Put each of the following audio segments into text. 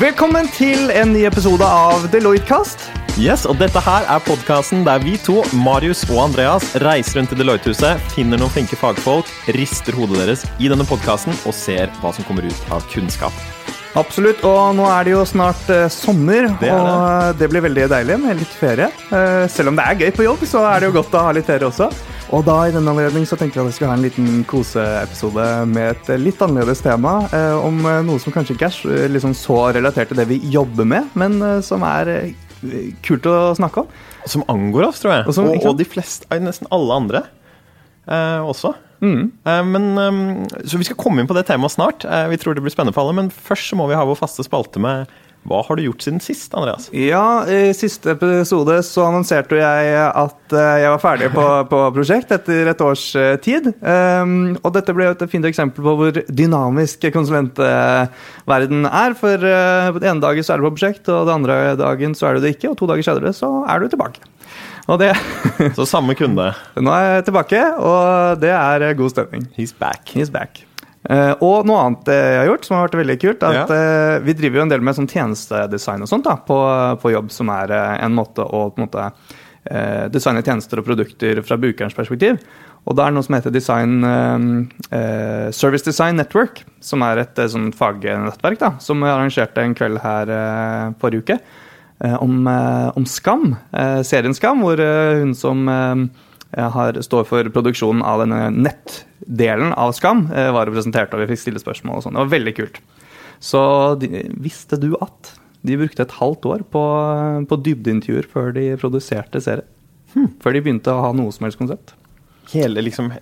Velkommen til en ny episode av Deloitte-kast. Yes, og Dette her er podkasten der vi to, Marius og Andreas, reiser rundt i Deloitte-huset, finner noen flinke fagfolk, rister hodet deres i denne podkasten og ser hva som kommer ut av kunnskap. Absolutt, og nå er det jo snart eh, sommer, Det det. og det blir veldig deilig med litt ferie. Eh, selv om det er gøy på jobb, så er det jo godt å ha litt ferie også. Og da i denne anledning så tenkte jeg at jeg skulle ha en liten koseepisode med et eh, litt annerledes tema, eh, om eh, noe som kanskje ikke er så- liksom så relatert til det vi jobber med, men eh, som er eh, kult å snakke om. Som angår oss, tror jeg. Og som- Og, og de fleste, eh, nesten alle andre eh, også. Mm. Eh, men, eh, så Vi skal komme inn på det temaet snart. Eh, vi tror det blir spennende for alle, Men først så må vi ha vår faste spalte med Hva har du gjort siden sist, Andreas? Ja, i siste episode så annonserte jeg at eh, jeg var ferdig på, på prosjekt etter et års eh, tid. Um, og dette ble et fint eksempel på hvor dynamisk konsulentverden er. For uh, den ene dagen så er du på prosjekt, og den andre dagen så er du det ikke. Og to dager senere så er du tilbake. Så samme kunde. Nå er jeg tilbake, og det er god stemning. He's back. He's back. Eh, og noe annet eh, jeg har gjort som har vært veldig kult, er at Ja. uh, vi driver jo en del med sånn tjenestedesign og sånt da, på, på jobb, som er uh, en måte å på en måte, designe tjenester og produkter fra brukerens perspektiv. Og det er noe som heter Design Service Design Network, som er et sånn fagnettverk da, som arrangerte en kveld her forrige uke. om, om Skam, serien Skam, hvor hun som har, står for produksjonen av denne nettdelen av Skam, eh, var representert, og vi fikk stille spørsmål og sånn. Det var veldig kult. Så de, visste du at de brukte et halvt år på, på dybdeintervjuer før de produserte serien? Før de begynte å ha noe som helst konsept? Hele liksom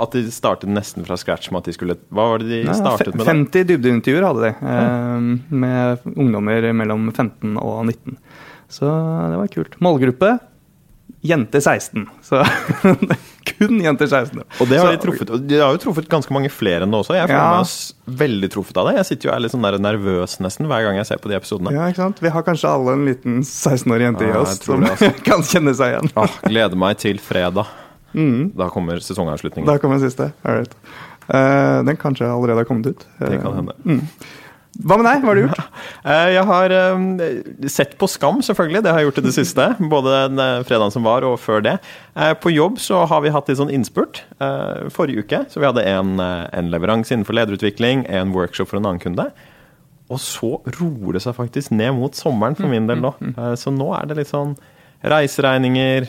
At de startet nesten fra scratch med at de skulle Hva var det de Nei, startet med? da? 50 dybdeintervjuer hadde de, eh, med ungdommer mellom 15 og 19. Så det var kult. Målgruppe jenter 16. Så kun jenter 16. Og det har de truffet. De har jo truffet ganske mange flere enn det også. Jeg føler Ja. meg veldig truffet av det. Jeg sitter jo er litt sånn nervøs nesten hver gang jeg ser på de episodene. Ja, ikke sant? Vi har kanskje alle en liten 16-årig jente i oss som det, altså. kan kjenne seg igjen. ah, gleder meg til fredag. Da kommer sesongavslutningen. Mm. Da kommer siste. All right. Uh, den kanskje allerede har kommet ut. Det kan hende. Hva med deg? Hva har du gjort? Eh, Jeg har eh, sett på Skam, selvfølgelig. Det har jeg gjort i det siste. Både den eh, fredagen som var, og før det. På jobb så har vi hatt litt sånn innspurt forrige uke. Så vi hadde en, en leveranse innenfor lederutvikling, en workshop for en annen kunde. Og så roer det seg faktisk ned mot sommeren for min del nå. Eh, Så nå er det litt sånn reiseregninger,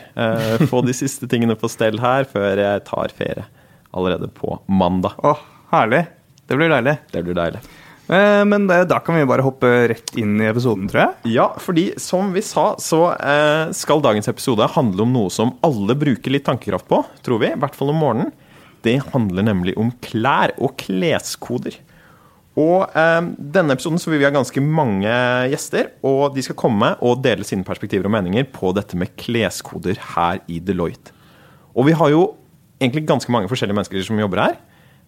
få de siste tingene på stell her før jeg tar ferie allerede på mandag. Åh, herlig. Det blir deilig. Det blir deilig. Eh, men eh, da kan vi bare hoppe rett inn i episoden, tror jeg. Ja, fordi som vi sa, så eh, skal dagens episode handle om noe som alle bruker litt tankekraft på, tror vi. I hvert fall om morgenen. Det handler nemlig om klær og kleskoder. Og eh, denne episoden så vil vi ha ganske mange gjester, og de skal komme og dele sine perspektiver og meninger på dette med kleskoder her i Deloitte. Og vi har jo egentlig ganske mange forskjellige mennesker som jobber her.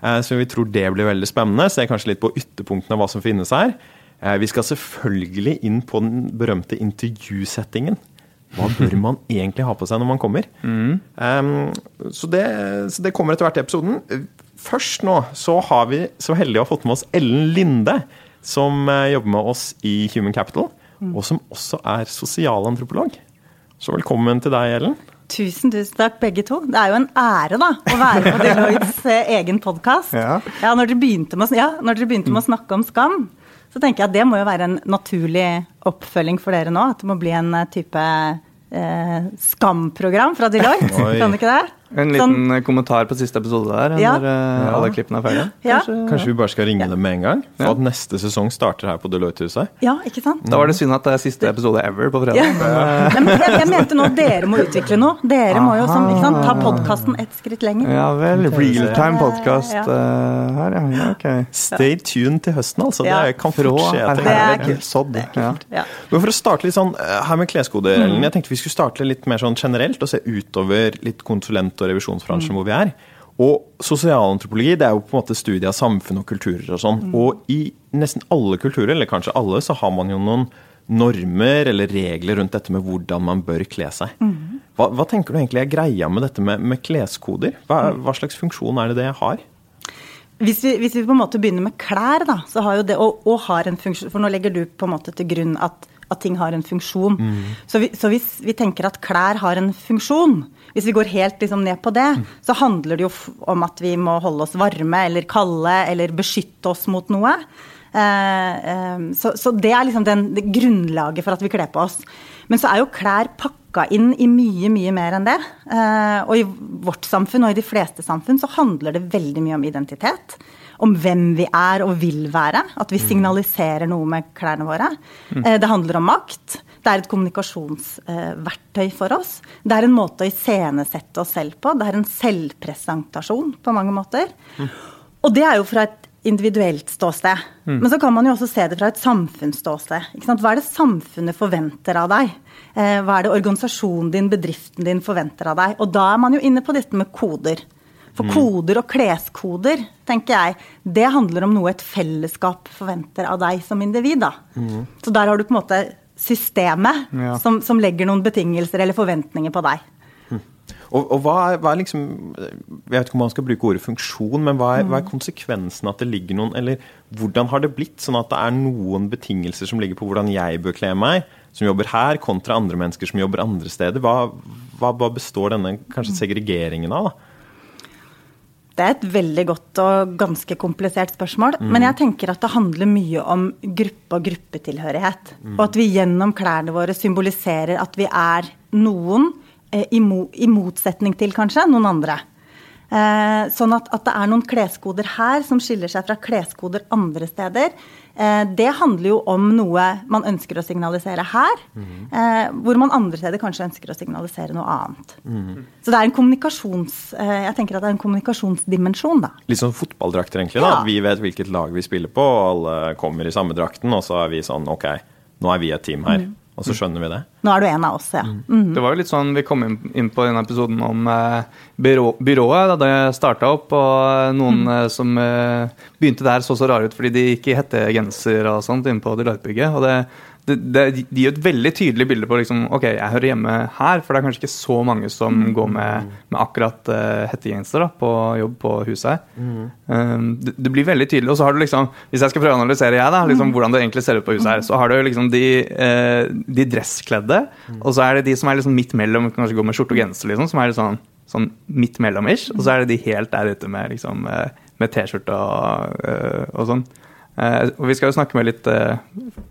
Eh, Så vi tror det blir veldig spennende. Ser kanskje litt på ytterpunktene av hva som finnes her. Eh, Vi skal selvfølgelig inn på den berømte intervjusettingen. Hva bør man egentlig ha på seg når man kommer? Um, så, det, så det kommer etter hvert i episoden. Først nå så har vi så heldige å ha fått med oss Ellen Linde, som jobber med oss i Human Capital, og som også er sosialantropolog. Så velkommen til deg, Ellen. Tusen, tusen takk, begge to. Det er jo en ære da, å være på Deloittes eh, egen podkast. Ja. når dere begynte, med, ja, når dere begynte med å snakke om skam, så tenker jeg at det må jo være en naturlig oppfølging for dere nå. At det må bli en eh, type eh, skamprogram fra Deloitte. Kan det ikke det? En liten sånn, kommentar på siste episode der, Ja. når uh, alle klippene er ferdige. Ja. Kanskje vi bare skal ringe dem med en gang? For Ja. at neste sesong starter her på Deloitte-huset. ja, ikke sant? Da var det synd at det er siste episode ever på fredag. Men, eh, Nei, men jeg, jeg mente nå dere må utvikle noe. Dere må jo som, ikke sant, ta podkasten ett skritt lenger. Ja vel. Realtime podkast Ja. her, ja. ja. Ok. Stay tuned til høsten, altså. Ja. Det kan fort skje. Det er kult. Ja. Ja. Men for å starte litt sånn eh, her med kleskoder, Ellen. Jeg tenkte vi skulle starte litt mer sånn generelt og se utover litt konsulent- og revisjonsbransjen hvor vi er. Og sosialantropologi det er jo på en måte studiet av samfunn og kulturer og sånn. Og i nesten alle kulturer, eller kanskje alle, så har man jo noen normer eller regler rundt dette med hvordan man bør kle seg. Hva, hva tenker du egentlig er greia med dette med, med kleskoder? Hva, hva slags funksjon er det det har? hvis vi, hvis vi, på en måte begynner med klær, da, så har jo det, og, og har en funksjon For nå legger du på en måte til grunn at, at ting har en funksjon. Mm. Så, vi, så, hvis vi tenker at klær har en funksjon, hvis vi går helt liksom ned på det, mm. så handler det jo om at vi må holde oss varme eller kalde eller beskytte oss mot noe. Eh, eh, så, så, det er liksom den, det grunnlaget for at vi kler på oss. Men så er jo klær pakka inn i mye, mye mer enn det. Eh, og i vårt samfunn, og i de fleste samfunn, så handler det veldig mye om identitet. Om hvem vi er og vil være. At vi mm. signaliserer noe med klærne våre. Mm. Eh, det handler om makt. Det er et kommunikasjonsverktøy for oss. Det er en måte å iscenesette oss selv på. Det er en selvpresentasjon på mange måter. Mm. Og det er jo fra et individuelt ståsted. Mm. Men så kan man jo også se det fra et samfunnsståsted. Hva er det samfunnet forventer av deg? Eh, hva er det organisasjonen din, bedriften din forventer av deg? Og da er man jo inne på dette med koder. For mm. koder og kleskoder, tenker jeg, det handler om noe et fellesskap forventer av deg som individ. da. Mm. Så der har du på en måte systemet ja. som, som legger noen betingelser eller forventninger på deg. Og, og hva, er, hva, er, liksom Jeg vet ikke om man skal bruke ordet funksjon, men hva er, hva er, konsekvensen at det ligger noen Eller hvordan har det blitt sånn at det er noen betingelser som ligger på hvordan jeg bør kle meg, som jobber her, kontra andre mennesker som jobber andre steder? Hva, hva består denne kanskje segregeringen av? da? Det er et veldig godt og ganske komplisert spørsmål. Mm. Men jeg tenker at det handler mye om gruppe og gruppetilhørighet. Mm. Og at vi gjennom klærne våre symboliserer at vi er noen Eh, i, mo, i, motsetning til kanskje noen andre. Eh, sånn at, at, det er noen kleskoder her som skiller seg fra kleskoder andre steder. Eh, det handler jo om noe man ønsker å signalisere her, mm. eh, hvor man andre steder kanskje ønsker å signalisere noe annet. Mm. Så det er en kommunikasjons... Eh, jeg tenker at det er en kommunikasjonsdimensjon, da. Litt sånn fotballdrakter, egentlig. da. Ja. Vi vet hvilket lag vi spiller på, og alle kommer i samme drakten, og så er vi sånn OK, nå er vi et team her. Mm. Og så skjønner vi det. Nå er du en av oss, ja. Mm. Mm. Det var jo litt sånn vi kom inn, inn på denne episoden om eh, byrå, byrået da det starta opp, og noen mm. eh, som eh, begynte der så så rare ut fordi de gikk i hettegenser og sånt inne på Deloitte-bygget. Og det, det, det, de gir et veldig tydelig bilde på liksom, ok, jeg hører hjemme her, for det er kanskje ikke så mange som mm. går med, med akkurat uh, hettegenser på jobb på huset her. Mm. Um, det, det, blir veldig tydelig. Og så har du liksom, hvis jeg skal prøve å analysere jeg da, liksom, mm. hvordan det egentlig ser ut på huset her, så har du liksom de, uh, de dresskledde, mm. og så er det de som er liksom midt mellom, kanskje går med skjorte og genser, liksom, som er litt sånn, sånn midt mellom-ish, og så er det de helt der ute med, liksom, uh, med T-skjorte og, og sånn. Uh, og vi skal jo snakke med litt uh,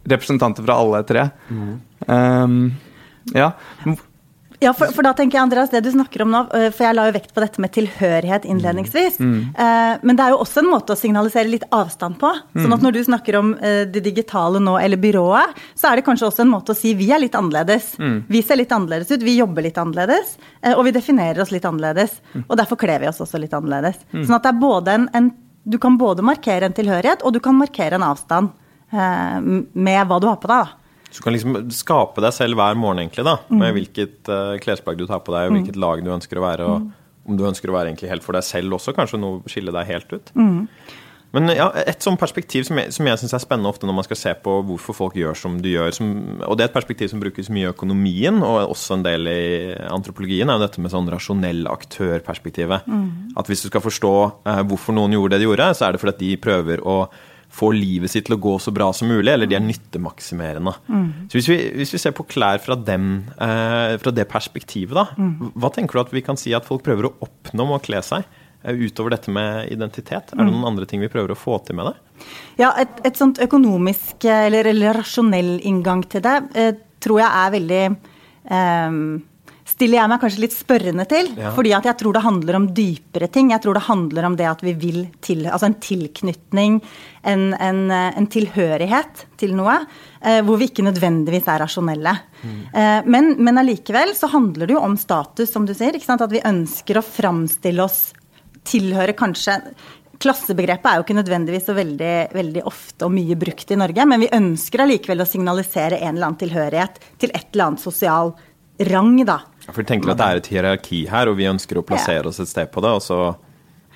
representanter fra alle tre. Mm. Um, ja. Ja, for, for, da tenker jeg, Andreas, det du snakker om nå, eh, for jeg la jo vekt på dette med tilhørighet innledningsvis. Mm. Uh, men det er jo også en måte å signalisere litt avstand på. Sånn at mm. når du snakker om uh, det digitale nå, eller byrået, så er det kanskje også en måte å si vi er litt annerledes. Mm. Vi ser litt annerledes ut, vi jobber litt annerledes, uh, og vi definerer oss litt annerledes. Mm. Og derfor kler vi oss også litt annerledes. Mm. Sånn at det er både en, en du kan både markere en tilhørighet, og du kan markere en avstand eh, med hva du har på deg. da. Så du kan liksom skape deg selv hver morgen, egentlig, da, med mm. hvilket uh, klesplagg du tar på deg, og mm. hvilket lag du ønsker å være, og mm. om du ønsker å være egentlig helt for deg selv også, kanskje noe skille deg helt ut. Mm. Men ja, et sånt perspektiv som jeg, som jeg syns er spennende ofte når man skal se på hvorfor folk gjør som de gjør, som, og det er et perspektiv som brukes mye i økonomien, og også en del i antropologien, er jo dette med sånn rasjonell aktør-perspektivet. Mm. At hvis du skal forstå eh, hvorfor noen gjorde det de gjorde, så er det fordi at de prøver å få livet sitt til å gå så bra som mulig, eller de er nyttemaksimerende. Mm. Så hvis vi, hvis vi, ser på klær fra, dem, eh, fra det perspektivet, da, mm. hva tenker du at vi kan si at folk prøver å oppnå med å kle seg? Eh, utover dette med identitet? Er det mm. noen andre ting vi prøver å få til med det? Ja, et, et sånt økonomisk eh, eller, eller, rasjonell inngang til det eh, tror jeg er veldig eh, stiller jeg meg kanskje litt spørrende til. Ja. fordi at jeg tror det handler om dypere ting. Jeg tror det handler om det at vi vil til Altså en tilknytning, en, en, en tilhørighet til noe. Eh, hvor vi ikke nødvendigvis er rasjonelle. Mm. Eh, men, men allikevel så handler det jo om status, som du sier. At vi ønsker å framstille oss tilhører kanskje Klassebegrepet er jo ikke nødvendigvis så veldig, veldig, ofte og mye brukt i Norge, men vi ønsker allikevel å signalisere en eller annen tilhørighet til et eller annet sosial rang, da. For vi tenker at det er et hierarki her, og vi ønsker å plassere ja. oss et sted på det, og så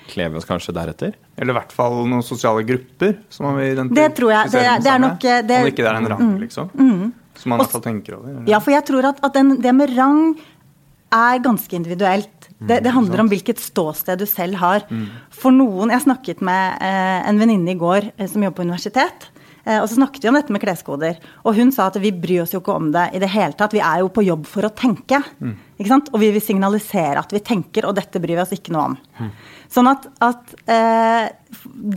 kler vi oss kanskje deretter? Eller i hvert fall noen sosiale grupper som man vil identifisere Det tror jeg. Det det er nok det, Om ikke det er en rang, mm, liksom. Mm. Som man i hvert fall tenker over. Eller? Ja, for jeg tror at, at den, det med rang er ganske individuelt. Det, det handler om hvilket ståsted du selv har. For noen Jeg snakket med eh, en venninne i går eh, som jobber på universitet. Eh, og så snakket vi om dette med kleskoder. Og hun sa at vi bryr oss jo ikke om det i det hele tatt. Vi er jo på jobb for å tenke. Ikke sant? Og vi vil signalisere at vi tenker, og dette bryr vi oss ikke noe om. Sånn at, at eh,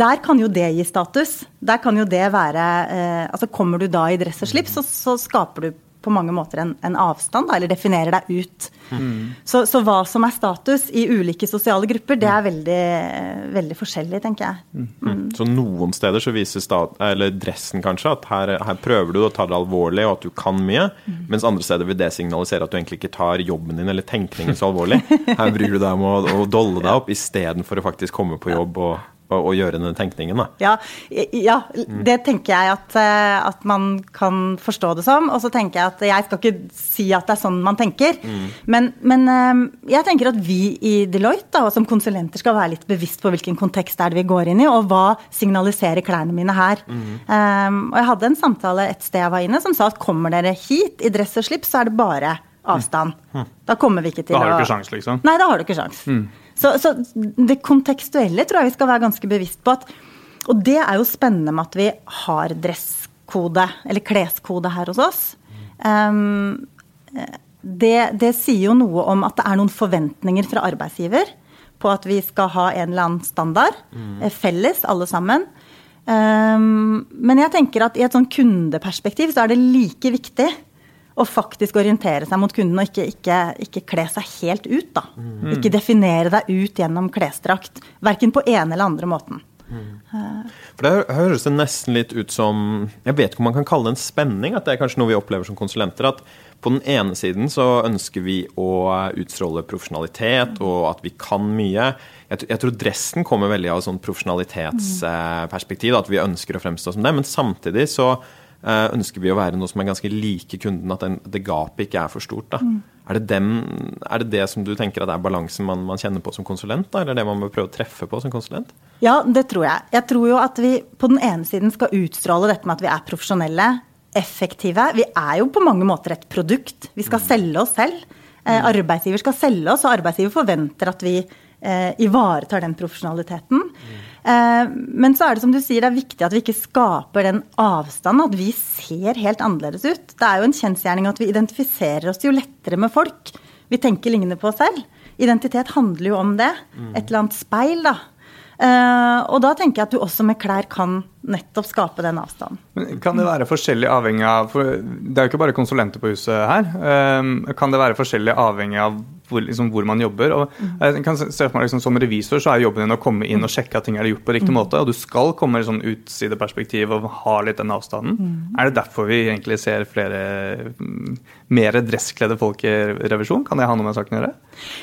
der kan jo det gi status. Der kan jo det være eh, Altså kommer du da i dress og slips, så, så skaper du på mange måter en, en avstand, da, eller definerer deg ut. Mm. Så, så, hva som er status i ulike sosiale grupper, det er veldig, veldig forskjellig, tenker jeg. Mm. Mm. Så noen steder så viser stat, eller dressen kanskje at her, her, prøver du å ta det alvorlig, og at du kan mye, mm. mens andre steder vil det signalisere at du egentlig ikke tar jobben din eller tenkningen så alvorlig. Her bryr du deg om å, å dolle deg opp istedenfor å faktisk komme på jobb og å, å gjøre den tenkningen, da. Ja, ja, det tenker jeg at, eh, at, man kan forstå det som. Og så tenker jeg at jeg skal ikke si at det er sånn man tenker. Mm. Men, men, eh, jeg tenker at vi i Deloitte da, som konsulenter skal være litt bevisst på hvilken kontekst er det vi går inn i, og hva signaliserer klærne mine her. Mm. Um, og jeg hadde en samtale et sted jeg var inne som sa at kommer dere hit i dress og slips, så er det bare avstand. Mm. Da kommer vi ikke til å Da har du ikke sjans, liksom? Nei, da har du ikke sjans. Mm. Så, så, det kontekstuelle tror jeg vi skal være ganske bevisst på at Og det er jo spennende med at vi har dresskode, eller kleskode her hos oss. Um, det, det, sier jo noe om at det er noen forventninger fra arbeidsgiver på at vi skal ha en eller annen standard. Mm. Felles, alle sammen. Um, men jeg tenker at i et sånn kundeperspektiv så er det like viktig og faktisk orientere seg mot kunden og ikke, ikke, ikke kle seg helt ut. da. Mm. Ikke definere deg ut gjennom klesdrakt. Verken på ene eller andre måten. Mm. For Det høres det nesten litt ut som Jeg vet ikke om man kan kalle det en spenning. At det er kanskje noe vi opplever som konsulenter. At på den ene siden så ønsker vi å utstråle profesjonalitet, og at vi kan mye. Jeg, jeg tror dressen kommer veldig av et sånt profesjonalitetsperspektiv. At vi ønsker å fremstå som det. Men samtidig så Eh, ønsker vi å være noe som er ganske like kunden, at den, det gapet ikke er for stort. Mm. Er, det dem, er, det det som du tenker at er balansen man, man kjenner på som konsulent, da, eller det man bør prøve å treffe på som konsulent? Ja, det tror jeg. Jeg tror jo at vi på den ene siden skal utstråle dette med at vi er profesjonelle, effektive. Vi er jo på mange måter et produkt. Vi skal mm. selge oss selv. Eh, mm. arbeidsgiver skal selge oss, og arbeidsgiver forventer at vi eh, ivaretar den profesjonaliteten. Mm. Eh, men så er det som du sier, det er viktig at vi ikke skaper den avstanden, at vi ser helt annerledes ut. Det er jo en kjensgjerning at vi identifiserer oss jo lettere med folk. Vi tenker lignende på oss selv. Identitet handler jo om det. Et eller annet speil, da. Uh, og da tenker jeg at du også med klær kan nettopp skape den avstanden. Men kan det være forskjellig avhengig av for Det er jo ikke bare konsulenter på huset her. Uh, kan det være forskjellig avhengig av hvor, liksom, hvor, man jobber. og jeg kan se for meg liksom, Som revisor så er jobben din å komme inn og sjekke at ting er gjort på riktig mm. måte. Og du skal komme i sånn utsideperspektiv og ha litt den avstanden. Mm. Er det derfor vi egentlig ser flere mm, mer dresskledde folk i revisjon? Kan det ha noe med saken å gjøre?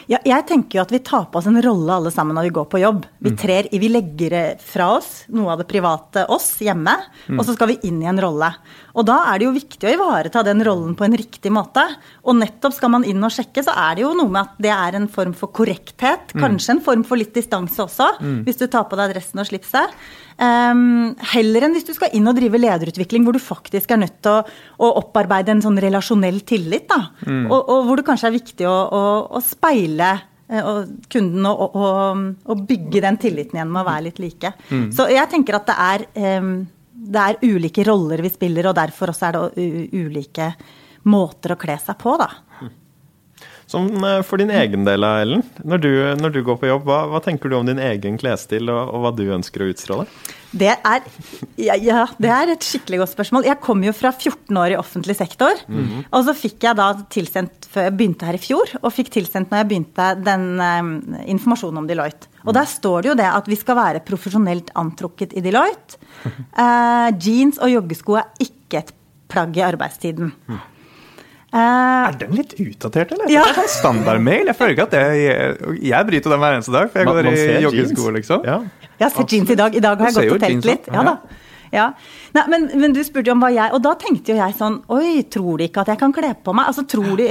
Ja, jeg tenker jo at vi tar på oss en rolle alle sammen når vi går på jobb. Vi, trer, vi legger fra oss noe av det private oss hjemme, og så skal vi inn i en rolle. Og da er det jo viktig å ivareta den rollen på en riktig måte. Og nettopp skal man inn og sjekke, så er det jo noe med at det er en form for korrekthet. Mm. Kanskje en form for litt distanse også, mm. hvis du tar på deg dressen og slipset. Um, heller enn hvis du skal inn og drive lederutvikling hvor du faktisk er nødt til å, å opparbeide en sånn relasjonell tillit. da, mm. og, og, hvor det kanskje er viktig å, å, å speile og kunden og, og, bygge den tilliten igjen med å være litt like. Mm. Så jeg tenker at det er um, det er ulike roller vi spiller, og derfor også er det ulike måter å kle seg på, da. Som eh, for din egen del, Ellen. Når du, når du går på jobb, hva, hva, tenker du om din egen klesstil, og, og, hva du ønsker å utstråle? Det er, ja, ja, det er et skikkelig godt spørsmål. Jeg kom jo fra 14 år i offentlig sektor. Mm -hmm. Og så fikk jeg da tilsendt, før jeg begynte her i fjor, og fikk tilsendt når jeg begynte, den um, informasjonen om Deloitte. Og der står det jo det at vi skal være profesjonelt antrukket i Deloitte. Uh, jeans og joggesko er ikke et plagg i arbeidstiden. Mm. Uh, er den litt utdatert, eller? Ja. Det er standardmail. Jeg føler ikke at Jeg, jeg bryter den hver eneste dag, for jeg går i joggesko, liksom. Ja. Jeg har sett jeans i dag. I dag har jeg gått og telt litt. Ja, da. Ja. Nei, men, men, du spurte jo om hva jeg Og da tenkte jo jeg sånn Oi, tror de ikke at jeg kan kle på meg? Altså, tror de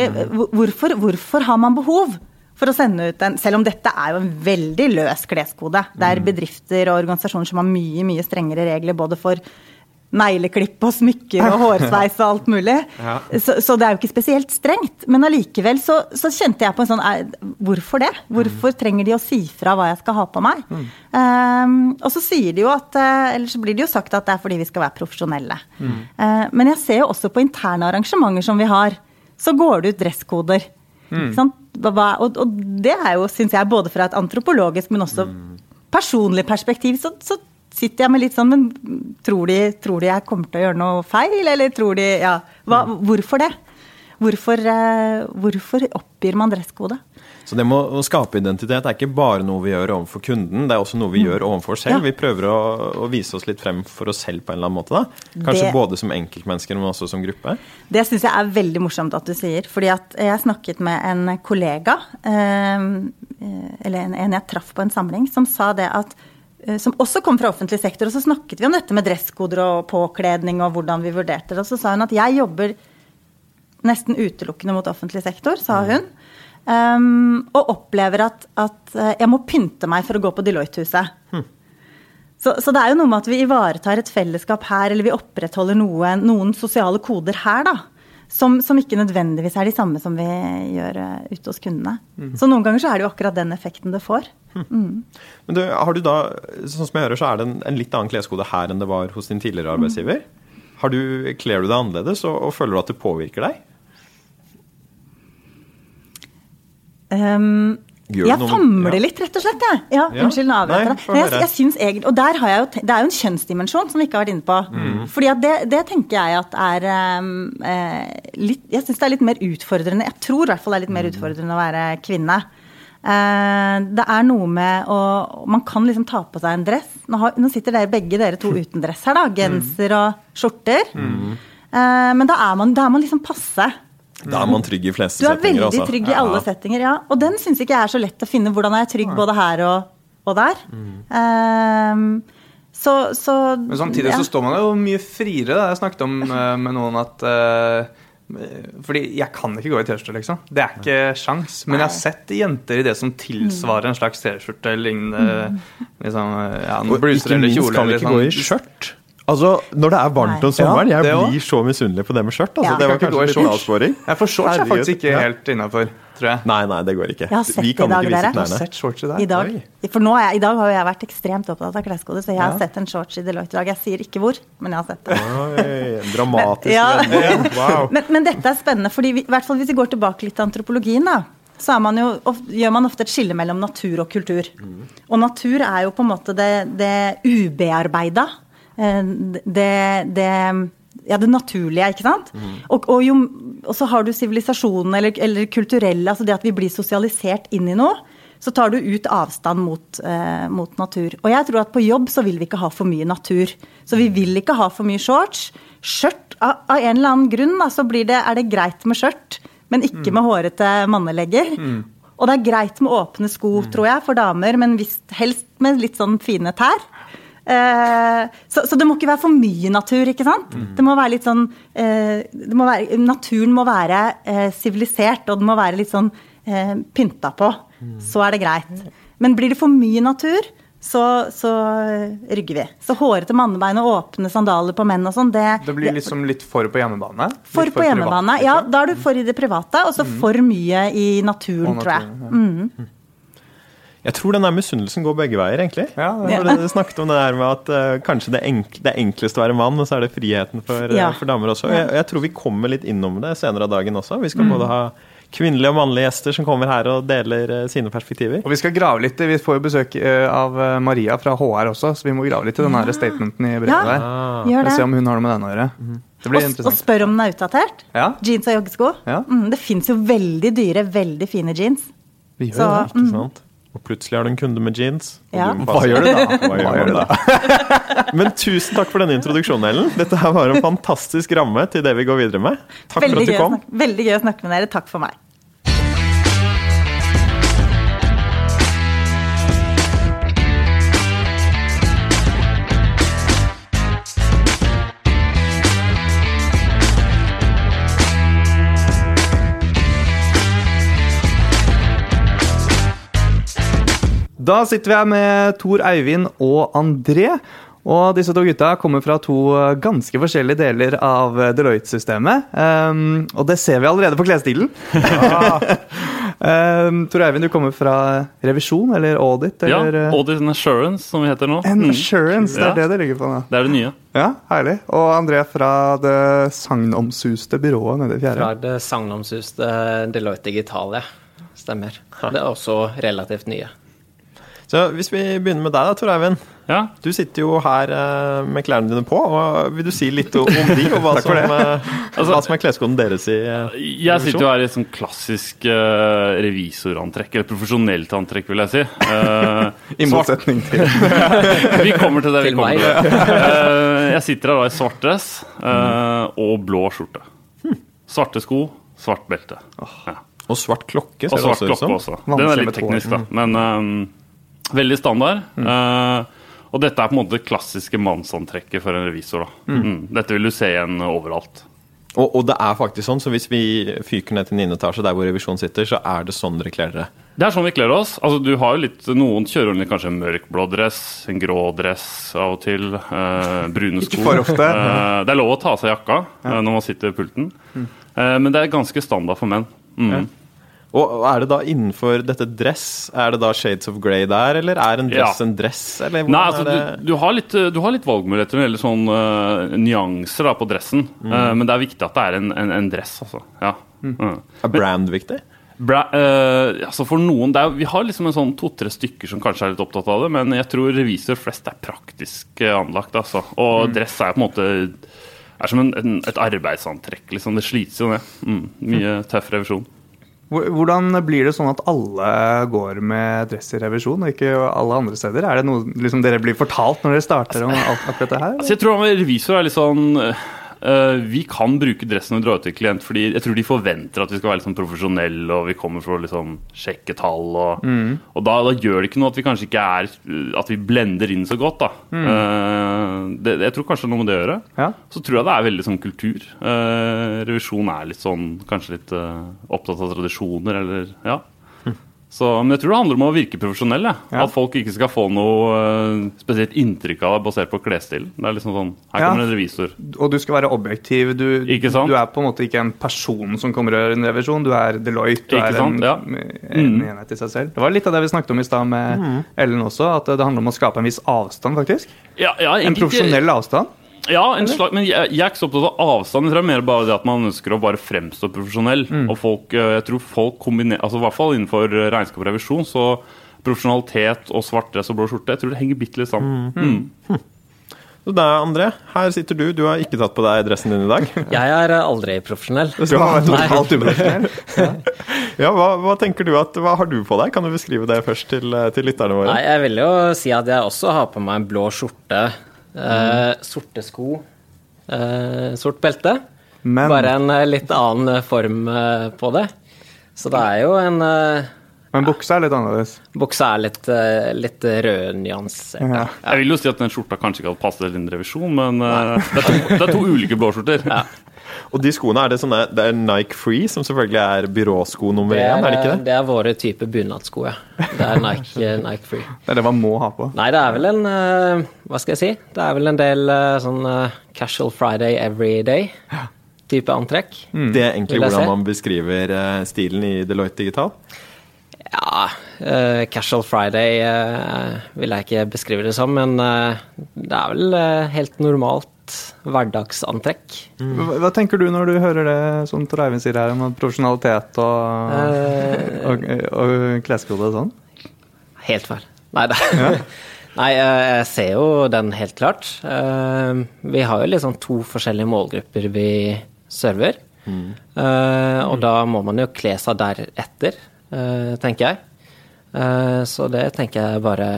hvorfor, hvorfor har man behov for å sende ut en Selv om dette er jo en veldig løs kleskode. Det er mm. bedrifter og organisasjoner som har mye, mye strengere regler både for negleklipp og smykker og hårsveis og alt mulig. Ja. Så, så det er jo ikke spesielt strengt. Men allikevel så, så kjente jeg på en sånn Hvorfor det? Hvorfor trenger de å si fra hva jeg skal ha på meg? Um, og så sier de jo at eh, Eller så blir det jo sagt at det er fordi vi skal være profesjonelle. Eh, men jeg ser jo også på interne arrangementer som vi har, så går det ut dresskoder. Hva- Og, og det er jo, syns jeg, både fra et antropologisk, men også personlig perspektiv, så, så sitter jeg med litt sånn Men tror de, tror de jeg kommer til å gjøre noe feil, eller tror de Ja. Hva, hvorfor det? Hvorfor, eh, hvorfor oppgir man dresskode? Så det med å skape identitet er ikke bare noe vi gjør overfor kunden, det er også noe vi gjør overfor oss selv. Mm. Ja. Vi prøver å, å vise oss litt frem for oss selv på en eller annen måte. da. Kanskje Det- både som enkeltmennesker, men også som gruppe. Det syns jeg er veldig morsomt at du sier. Fordi at jeg snakket med en kollega, eh, eller en, en jeg traff på en samling, som sa det at eh, som også kom fra offentlig sektor, og så snakket vi om dette med dresskoder og påkledning og hvordan vi vurderte det. Og så sa hun at jeg jobber nesten utelukkende mot offentlig sektor, sa hun. Um, og opplever at, at eh, jeg må pynte meg for å gå på Deloitte-huset. Så, så det er jo noe med at vi ivaretar et fellesskap her, eller vi opprettholder noe, noen sosiale koder her, da. Som, som ikke nødvendigvis er de samme som vi gjør eh, ute hos kundene. Så noen ganger så er det jo akkurat den effekten det får. Men du, har du da, sånn som jeg hører, så er det en, en litt annen kleskode her enn det var hos din tidligere arbeidsgiver. Har du, Kler du deg annerledes, og, og føler du at det påvirker deg? Um, Gjør jeg famler ja. litt, rett og slett. Jeg. Ja, Ja. Unnskyld, nå avbryter jeg deg. jeg, jeg synes egentlig, og der har jeg jo, Det er jo en kjønnsdimensjon som vi ikke har vært inne på. Mm. Fordi det, det tenker jeg at er um, eh, litt Jeg syns det er litt mer utfordrende. Jeg tror i hvert fall det er litt Mm. mer utfordrende å være kvinne. Eh, det er noe med å Man kan liksom ta på seg en dress. Nå, har, nå sitter dere begge dere to uten dress her, da. Genser og skjorter. Mm. Eh, men da er, man, da er man liksom passe. Da er man trygg i fleste settinger. Du er settinger. veldig altså. trygg i alle settinger, ja. Og den syns ikke jeg er så lett å finne. Hvordan er jeg trygg både her og, og der? Ehm, så, så Men samtidig ja. så står man jo mye friere. Da. Jeg snakket om eh, med noen at uh, Fordi jeg kan ikke gå i T-skjorte, liksom. Det er ikke sjans. Men jeg har sett jenter i det som tilsvarer en slags T-skjorte eller lignende. Liksom, eh, ja, noen eller kjole. ikke minst kan vi ikke gå i sånn. skjørt. Altså, Når det er varmt om sommeren, jeg blir så misunnelig på det med skjørt. Altså, Ja. det var Kan ikke gå kanskje litt shorts. avsporing. For shorts er faktisk ikke helt innafor, tror jeg. Nei, nei, det går ikke. Jeg har sett Vi kan i dag, ikke vise dere. Jeg har knærne. sett shorts i dag. I dag, for nå er jeg, I dag har jo jeg vært ekstremt opptatt av kleskode, så jeg har Ja. sett en shorts i Deloitte i dag. Jeg sier ikke hvor, men jeg har sett det. Oi, dramatisk Ja. Wow. Men, men dette er spennende, fordi vi, i hvert fall hvis vi går tilbake litt til antropologien, da, så er man jo, gjør man ofte et skille mellom natur og kultur. Og natur er jo på en måte det, det ubearbeida. Eh, Det, det ja, det naturlige, ikke sant? Og, og, jo, og så har du sivilisasjonen eller, eller kulturelle, altså det at vi blir sosialisert inn i noe. Så tar du ut avstand mot, eh, mot natur. Og jeg tror at på jobb så vil vi ikke ha for mye natur. Så vi vil ikke ha for mye shorts. Skjørt, av, av en eller annen grunn da, så blir det, er det greit med skjørt, men ikke med hårete mannelegger. Og det er greit med åpne sko, tror jeg, for damer, men helst med litt sånn fine tær. Eh, så, så det må ikke være for mye natur, ikke sant? Det må være litt sånn eh, det må være, Naturen må være eh, sivilisert, og den må være litt sånn pynta på. Så er det greit. Men blir det for mye natur, så, så rygger vi. Så hårete mannebein og åpne sandaler på menn og sånn, det, Det blir liksom litt for på hjemmebane. For, For på hjemmebane. Ja, da er du for i det private, og så for mye i naturen, naturen tror jeg. ja. Jeg tror den der misunnelsen går begge veier, egentlig. Ja, det- For Dere snakket om det der med at uh, kanskje det, enkl det enkleste å være mann, og så er det friheten for, eh, Ja. for damer også. Jeg, jeg tror vi kommer litt innom det senere av dagen også. Vi skal Mm. både ha kvinnelige og mannlige gjester som kommer her og deler uh, sine perspektiver. Og vi skal grave litt, i- Vi får jo besøk uh, av Maria fra HR også, så vi må grave litt i den her statementen i brevet Ja. der. Ah. Gjør Og se om hun har noe med den å gjøre. Det blir Og, og spør om den er utdatert. Ja, Jeans og joggesko. Ja. Mm, det fins jo veldig dyre, veldig fine jeans. vi gjør Så- det. Ikke sant? Og plutselig er du en kunde med jeans. Ja. Hva gjør du da? Hva gjør du da? Men tusen takk for denne introduksjonen, Ellen. Dette her var en fantastisk ramme til det vi går videre med. Takk for at du kom. veldig gøy å snakke med dere. Takk for meg. Da sitter vi her med Tor Eivind og André. Og disse to gutta kommer fra to eh, ganske forskjellige deler av eh, Deloitte-systemet. Um, og det ser vi allerede på klesstilen. um, Tor Eivind, du kommer fra revisjon eller audit? Eller, Ja, Audit and Assurance, som vi heter nå. En Mm. assurance, det er Ja. det det ligger på nå. Det er det nye. Ja, herlig. Og André fra det sagnomsuste byrået nede i fjerde. Fra det sagnomsuste Deloitte Digitale. Stemmer. Det er også relativt nye. Så hvis vi begynner med deg da, Tor Eivind. Ja, Du sitter jo her eh, med klærne dine på. og Vil du si litt om de, og hva, som, eh, Altså- hva som er kleskoden deres i eh, Jeg sitter jo her i et sånn klassisk eh, revisorantrekk, eller profesjonelt antrekk, vil jeg si. Eh, I motsetning til Vi kommer til det. vi kommer meg. til det. Eh, jeg sitter her da i svart dress eh, og blå skjorte. Svarte sko, svart belte. Ja. Og svart klokke, Og ser det også ut som. også. Den er litt teknisk, da. Men eh, veldig standard. Eh, og dette er på en måte det klassiske mannsantrekket for en revisor. da. Mm. Dette vil du se igjen overalt. Og, og det er faktisk sånn, så hvis vi fyker ned til 9. etasje, der hvor revisjonen sitter, så er det sånn dere kler dere. Det er sånn vi kler oss. Altså, du har jo litt, Noen kjører litt kanskje en mørkblå dress, en grå dress av og til. Eh, brune sko. Ikke for ofte. Eh, det er lov å ta av seg jakka eh, når man sitter ved pulten, Eh, men det er ganske standard for menn. Mm. Og er det da innenfor dette dress, er det da shades of grey der, eller er en dress Ja. en dress? Eller Nei, altså, du, du, har litt, du har litt valgmuligheter når det gjelder sånn uh, nyanser da, på dressen. Mm. uh, men det er viktig at det er en, en, en dress, altså. Ja. Mm. Er brand viktig? Bra, eh, altså for noen, er, Vi har liksom en sånn to-tre stykker som kanskje er litt opptatt av det, men jeg tror revisor flest er praktisk anlagt. Altså. Og dress er på en måte er som en, en, et arbeidsantrekk. Liksom. Det slites jo ned. Mm, mye tøff revisjon. Hvor- Hvordan blir det sånn at alle går med dress i revisjon, og ikke alle andre steder? Er det noe liksom, dere blir fortalt når dere starter om alt akkurat det her? Altså, jeg tror revisor er litt sånn eh, Vi kan bruke dressen når vi drar ut til klient, fordi jeg tror de forventer at vi skal være litt sånn profesjonelle, og vi kommer for å liksom sjekke tall. Og, og da, da gjør det ikke noe at vi kanskje ikke er At vi blender inn så godt, da. Eh, det, jeg tror kanskje noe med det å gjøre. Ja. Så tror jeg det er veldig sånn kultur. Eh, revisjon er litt sånn kanskje litt eh, opptatt av tradisjoner, eller ja. Så, men jeg tror det handler om å virke profesjonell. Ja. Ja. At folk ikke skal få noe eh, spesielt inntrykk av deg basert på klesstilen. Det er liksom sånn, Her Ja. kommer en revisor. Og du skal være objektiv. Du, Ikke sant? du er på en måte ikke en person som kommer og gjør en revisjon. Du er Deloitte. Du Ikke er en. Ja. en Mm. enhet i seg selv. Det var litt av det vi snakket om i stad med Ellen også, at det handler om å skape en viss avstand, faktisk. Ja, ja, En profesjonell avstand. Ja, en slag, men jeg, jeg er ikke så opptatt av avstand. Jeg tror det er mer bare det at man ønsker å bare fremstå profesjonell. Mm. Og folk, eh, jeg tror folk kombinerer altså I hvert fall innenfor eh, regnskap og revisjon, så profesjonalitet og svart dress og blå skjorte, jeg tror det henger bitte litt sammen. Mm. Så da, André, her sitter du. Du har ikke tatt på deg dressen din i dag. Jeg er eh, aldri profesjonell. Du har totalt uprofesjonell. Ja, hva, hva tenker du at, hva har du på deg? Kan du beskrive det først til, til lytterne våre? Nei, jeg vil jo si at jeg også har på meg en blå skjorte, eh, sorte sko, uh, sort belte. Men, Bare en eh, litt annen form på det. Så det er jo en men buksa er litt annerledes. Buksa er litt, litt rød nyanser. Ja. Jeg vil jo si at den skjorta kanskje ikke hadde passet til en revisjon, men det, er to, det er to ulike blåskjorter. Og de skoene, er det sånne Det er Nike Free, som selvfølgelig er byråsko nummer Det én, er, er det ikke det? det er våre type bunadsko, ja. Det er Nike, Nike Free. Det er det man må ha på. Nei, det er vel en eh, Hva skal jeg si? Det er vel en del eh, sånn eh, casual Friday every day-type antrekk. Det er egentlig hvordan man beskriver stilen i Deloitte Digital. Ja, uh, casual Friday uh, vil jeg ikke beskrive det som, men uh, det er vel helt normalt hverdagsantrekk. Hva, hva tenker du når du hører det som Tor Eivind sier her, om profesjonalitet og, uh, og, og kleskode og sånn? Helt feil. Nei, ja. Nei, eh, jeg ser jo den helt klart. Eh, Vi har jo liksom to forskjellige målgrupper vi server. Mm. Og da må man jo kle seg deretter, tenker jeg. Eh, Så det tenker jeg bare,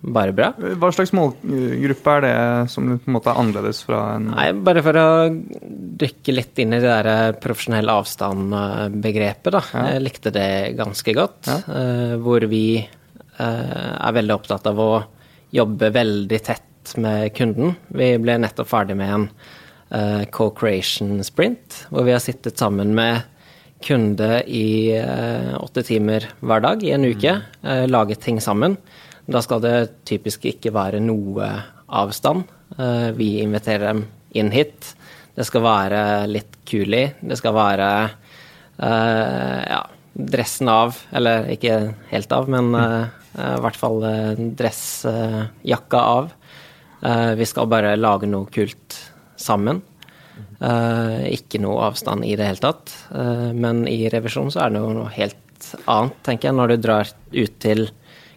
bare bra. Hva slags målgruppe er det som på en måte er annerledes fra en Nei, bare for å dykke litt inn i det der eh, profesjonell avstand-begrepet, da. Jeg likte det ganske godt. eh, Hvor vi eh, er veldig opptatt av å jobbe veldig tett med kunden. Vi ble nettopp ferdig med en co-creation sprint, hvor vi har sittet sammen med kunde i åtte timer hver dag i en uke, eh, laget ting sammen. Da skal det typisk ikke være noe avstand. Eh, vi inviterer dem inn hit. Det skal være litt kulig. Det skal være eh, ja, dressen av, eller ikke helt av, men eh, i hvert fall dressjakka av. Vi skal bare lage noe kult sammen. Ikke noe avstand i det hele tatt. Men i revisjon så er det noe helt annet, tenker jeg. Når du drar ut til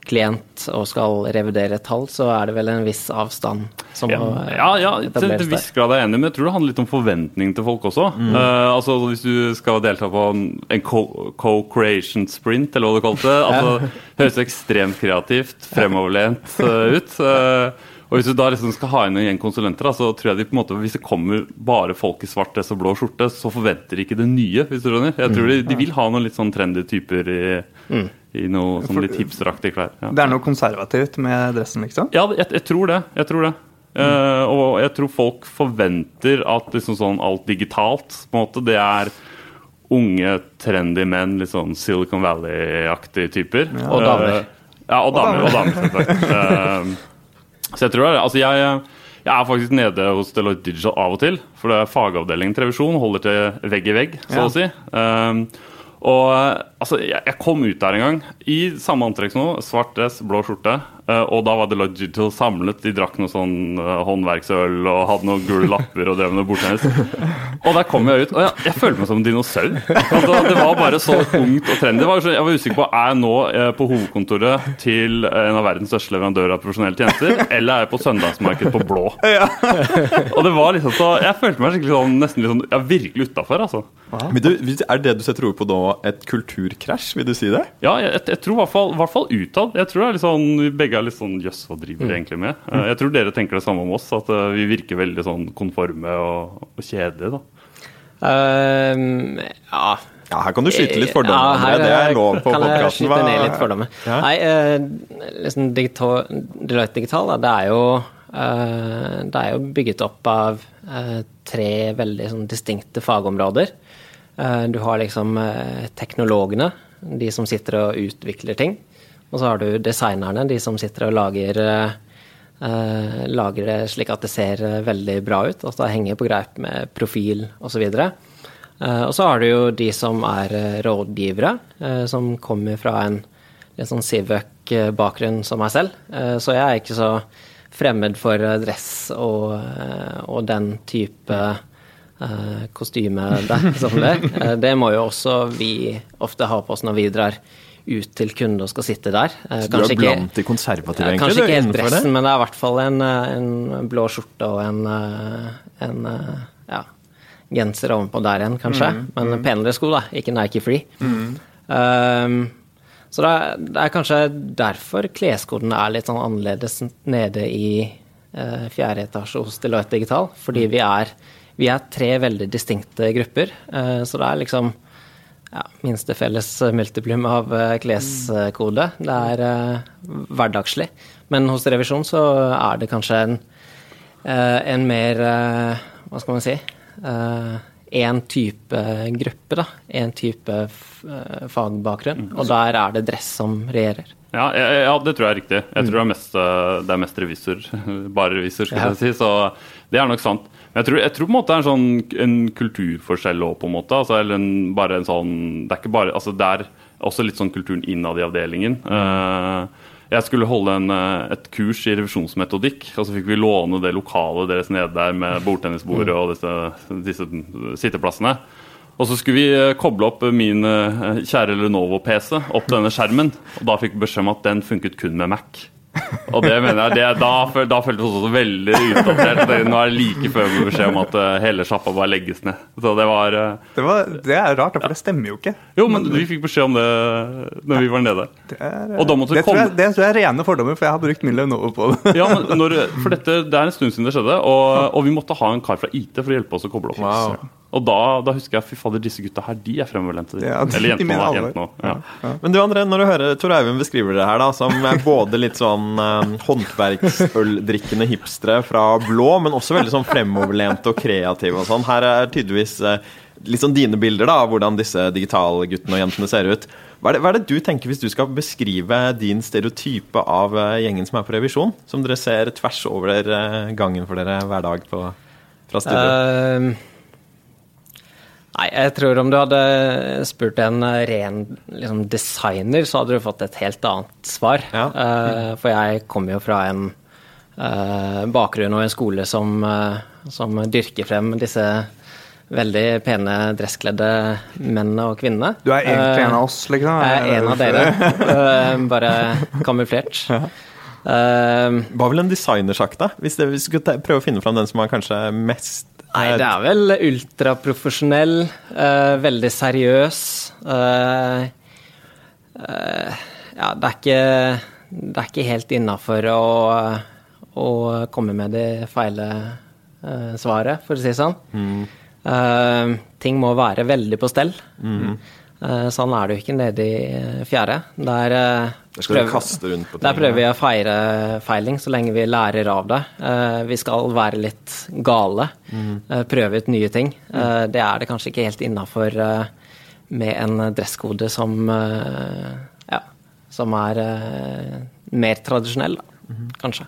klient og skal revidere tall, så er det vel en viss avstand som Ja, må ja, ja til, viss grad er jeg enig, men jeg tror det handler litt om forventning til folk også. Eh, altså Hvis du skal delta på en en co- co-creation sprint, eller hva du kalte det, altså, høres ekstremt kreativt, fremoverlent uh, ut. Uh, og Hvis du da liksom skal ha inn igjen konsulenter, da, så tror jeg de på en måte, hvis det kommer bare folk i svart dress og blå skjorte, så forventer de ikke det nye. hvis du skjønner. Jeg tror de, de vil ha noen litt sånn trendy typer i, i noe sånn litt hipsteraktige klær. Ja. Det er noe konservativt med dressen, liksom? Ja, jeg, jeg tror det. Jeg tror det. Eh, og jeg tror folk forventer at liksom sånn alt digitalt på en måte, det er unge, trendy menn, litt sånn Silicon Valley-aktige typer. Og damer. Uh, ja, og damer. Og damer selvsagt. Uh, så jeg tror det det. Altså, jeg, jeg er faktisk nede hos Deloitte Digital av og til. For det er fagavdelingen til revisjon holder til vegg i vegg, så Ja. å si. Um, og altså, jeg, jeg kom ut der en gang i samme antrekk som nå. Svart dress, blå skjorte. Uh, og da var det Digital samlet. De drakk noe sånn uh, håndverksøl og hadde noen gule lapper og drev med bordtennis. Og der kom jeg ut, og jeg, jeg følte meg som en dinosaur. Altså, det var bare så ungt og trendy. Var Jeg var usikker på er jeg nå uh, på hovedkontoret til en av verdens største leverandører av profesjonelle tjenester, eller er jeg på søndagsmarked på blå. Og det var liksom så Jeg følte meg skikkelig sånn, nesten litt sånn, ja, virkelig utafor, altså. Men du, er det du setter ord på nå, et kulturkrasj? Vil du si det? Ja, jeg, jeg, tror i hvert fall, i hvert fall utad. Jeg tror det er litt sånn, vi begge er litt sånn Jøss, hva driver Mm. egentlig med? Eh, Jeg tror dere tenker det samme om oss, at eh, vi virker veldig sånn konforme og, og kjedelige. da. Um, ja. Ja, her kan du skyte litt fordommer. Ja, her, det er lov på kan jeg skyte ned litt fordommer. Ja. Nei, eh, liksom digital, Deloitte Digital, da, det er jo eh, det er jo bygget opp av eh, tre veldig sånn, distinkte fagområder. Eh, du har liksom eh, teknologene, de som sitter og utvikler ting. Og så har du designerne, de som sitter og lager eh, eh, lager det slik at det ser eh, veldig bra ut, Altså henger på greip med profil osv. Uh, og så har du jo de som er eh, rådgivere, eh, som kommer fra en litt sånn Sivøk-bakgrunn som meg selv. Eh, så jeg er ikke så fremmed for eh, dress og, eh, og den type eh, kostyme der, Sånn det. Eh, det må jo også vi ofte ha på oss når vi drar ut til kunde og skal sitte der. Så Så du er blant de konservative, egentlig? Kanskje ikke helt dressen, men det er i hvert fall en, eh, en blå skjorte og en, eh, en eh, ja, genser ovenpå der igjen, kanskje. Mm, Men penere sko, da. Ikke Nike Free. Um, så det er, det er kanskje derfor kleskoden er litt sånn annerledes nede i uh, fjerde etasje hos Deloitte Digital. Fordi vi er, vi er tre veldig distinkte grupper. eh, så det er liksom ja, minste felles multiplum av eh, kleskode. Det er eh, hverdagslig. Men hos revisjon så er det kanskje en, en mer Hva skal man si? Én type gruppe, da. Én type fagbakgrunn. Og der er det dress som regjerer. Ja, ja, det tror jeg er riktig. Jeg tror det er mest, det er mest revisor. Bare revisor, skal Ja. jeg si. Så det er nok sant. Jeg tror, jeg tror på en måte det er en, sånn, en kulturforskjell òg, på en måte. Altså, eller en, bare en sånn Det er ikke bare Altså, det er også litt sånn kulturen innad i avdelingen. Uh, jeg skulle holde en, eh, et kurs i revisjonsmetodikk, og så fikk vi låne det lokalet deres nede der med bordtennisbordet og disse, disse sitteplassene. Og så skulle vi eh, koble opp min kjære Lenovo-PC opp denne skjermen. Og da fikk vi beskjed om at den funket kun med Mac. Og det mener jeg, det, da, da føltes det også veldig utdatert. Nå er det like før vi får beskjed om at eh, hele sjappa bare legges ned. Så det var eh, Det, var, det er rart, for det stemmer jo ikke. Jo, men vi fikk beskjed om det når vi var nede. Det, er, Og da måtte det, komme... tror jeg, det tror jeg er rene fordommer, for jeg har brukt min over på det. Ja, men når, For dette, det er en stund siden det skjedde, og, og vi måtte ha en kar fra IT for å hjelpe oss å koble opp. Wow. Og da, da husker jeg fy fader, disse gutta her, de er fremoverlente. Ja, de- Eller jentene, da. Jentene også, ja. Men du André, når du hører Tor Eivind beskriver det her, da, som er både litt sånn eh, håndverksøldrikkende hipstere fra blå, men også veldig sånn fremoverlente og kreative og sånn. Her er tydeligvis eh, litt sånn dine bilder da, av hvordan disse digitalguttene og jentene ser ut. Hva er, det, hva er det du tenker hvis du skal beskrive din stereotype av eh, gjengen som er på revisjon? Som dere ser tvers over eh, gangen for dere hver dag på, fra studio? Ehm, nei, jeg tror om du hadde spurt en ren liksom, designer, så hadde du fått et helt annet svar. Ja. Uh, for jeg kommer jo fra en uh, bakgrunn og en skole som, uh, som dyrker frem disse veldig pene dresskledde mennene og kvinnene. Du er egentlig en av oss, liksom? Jeg er en av dere, eh, bare kamuflert. Eh, Hva ville en designer sagt, da? Hvis, det, hvis du skulle prøve å finne fram den som er kanskje mest Nei, det er vel ultraprofesjonell, uh, veldig seriøs. Uh, uh, ja, det er ikke, det er ikke helt innafor å, å komme med det feile eh, svaret, for å si det sånn. Eh, ting må være veldig på stell. Eh, sånn er det jo ikke nede i eh, fjerde. Der, eh, Der prøver- der prøver vi å feire feiling så lenge vi lærer av det. Eh, vi skal være litt gale. eh, prøve ut nye ting. Eh, det er det kanskje ikke helt innafor med en dresskode som eh, ja, som er eh, mer tradisjonell, da, kanskje.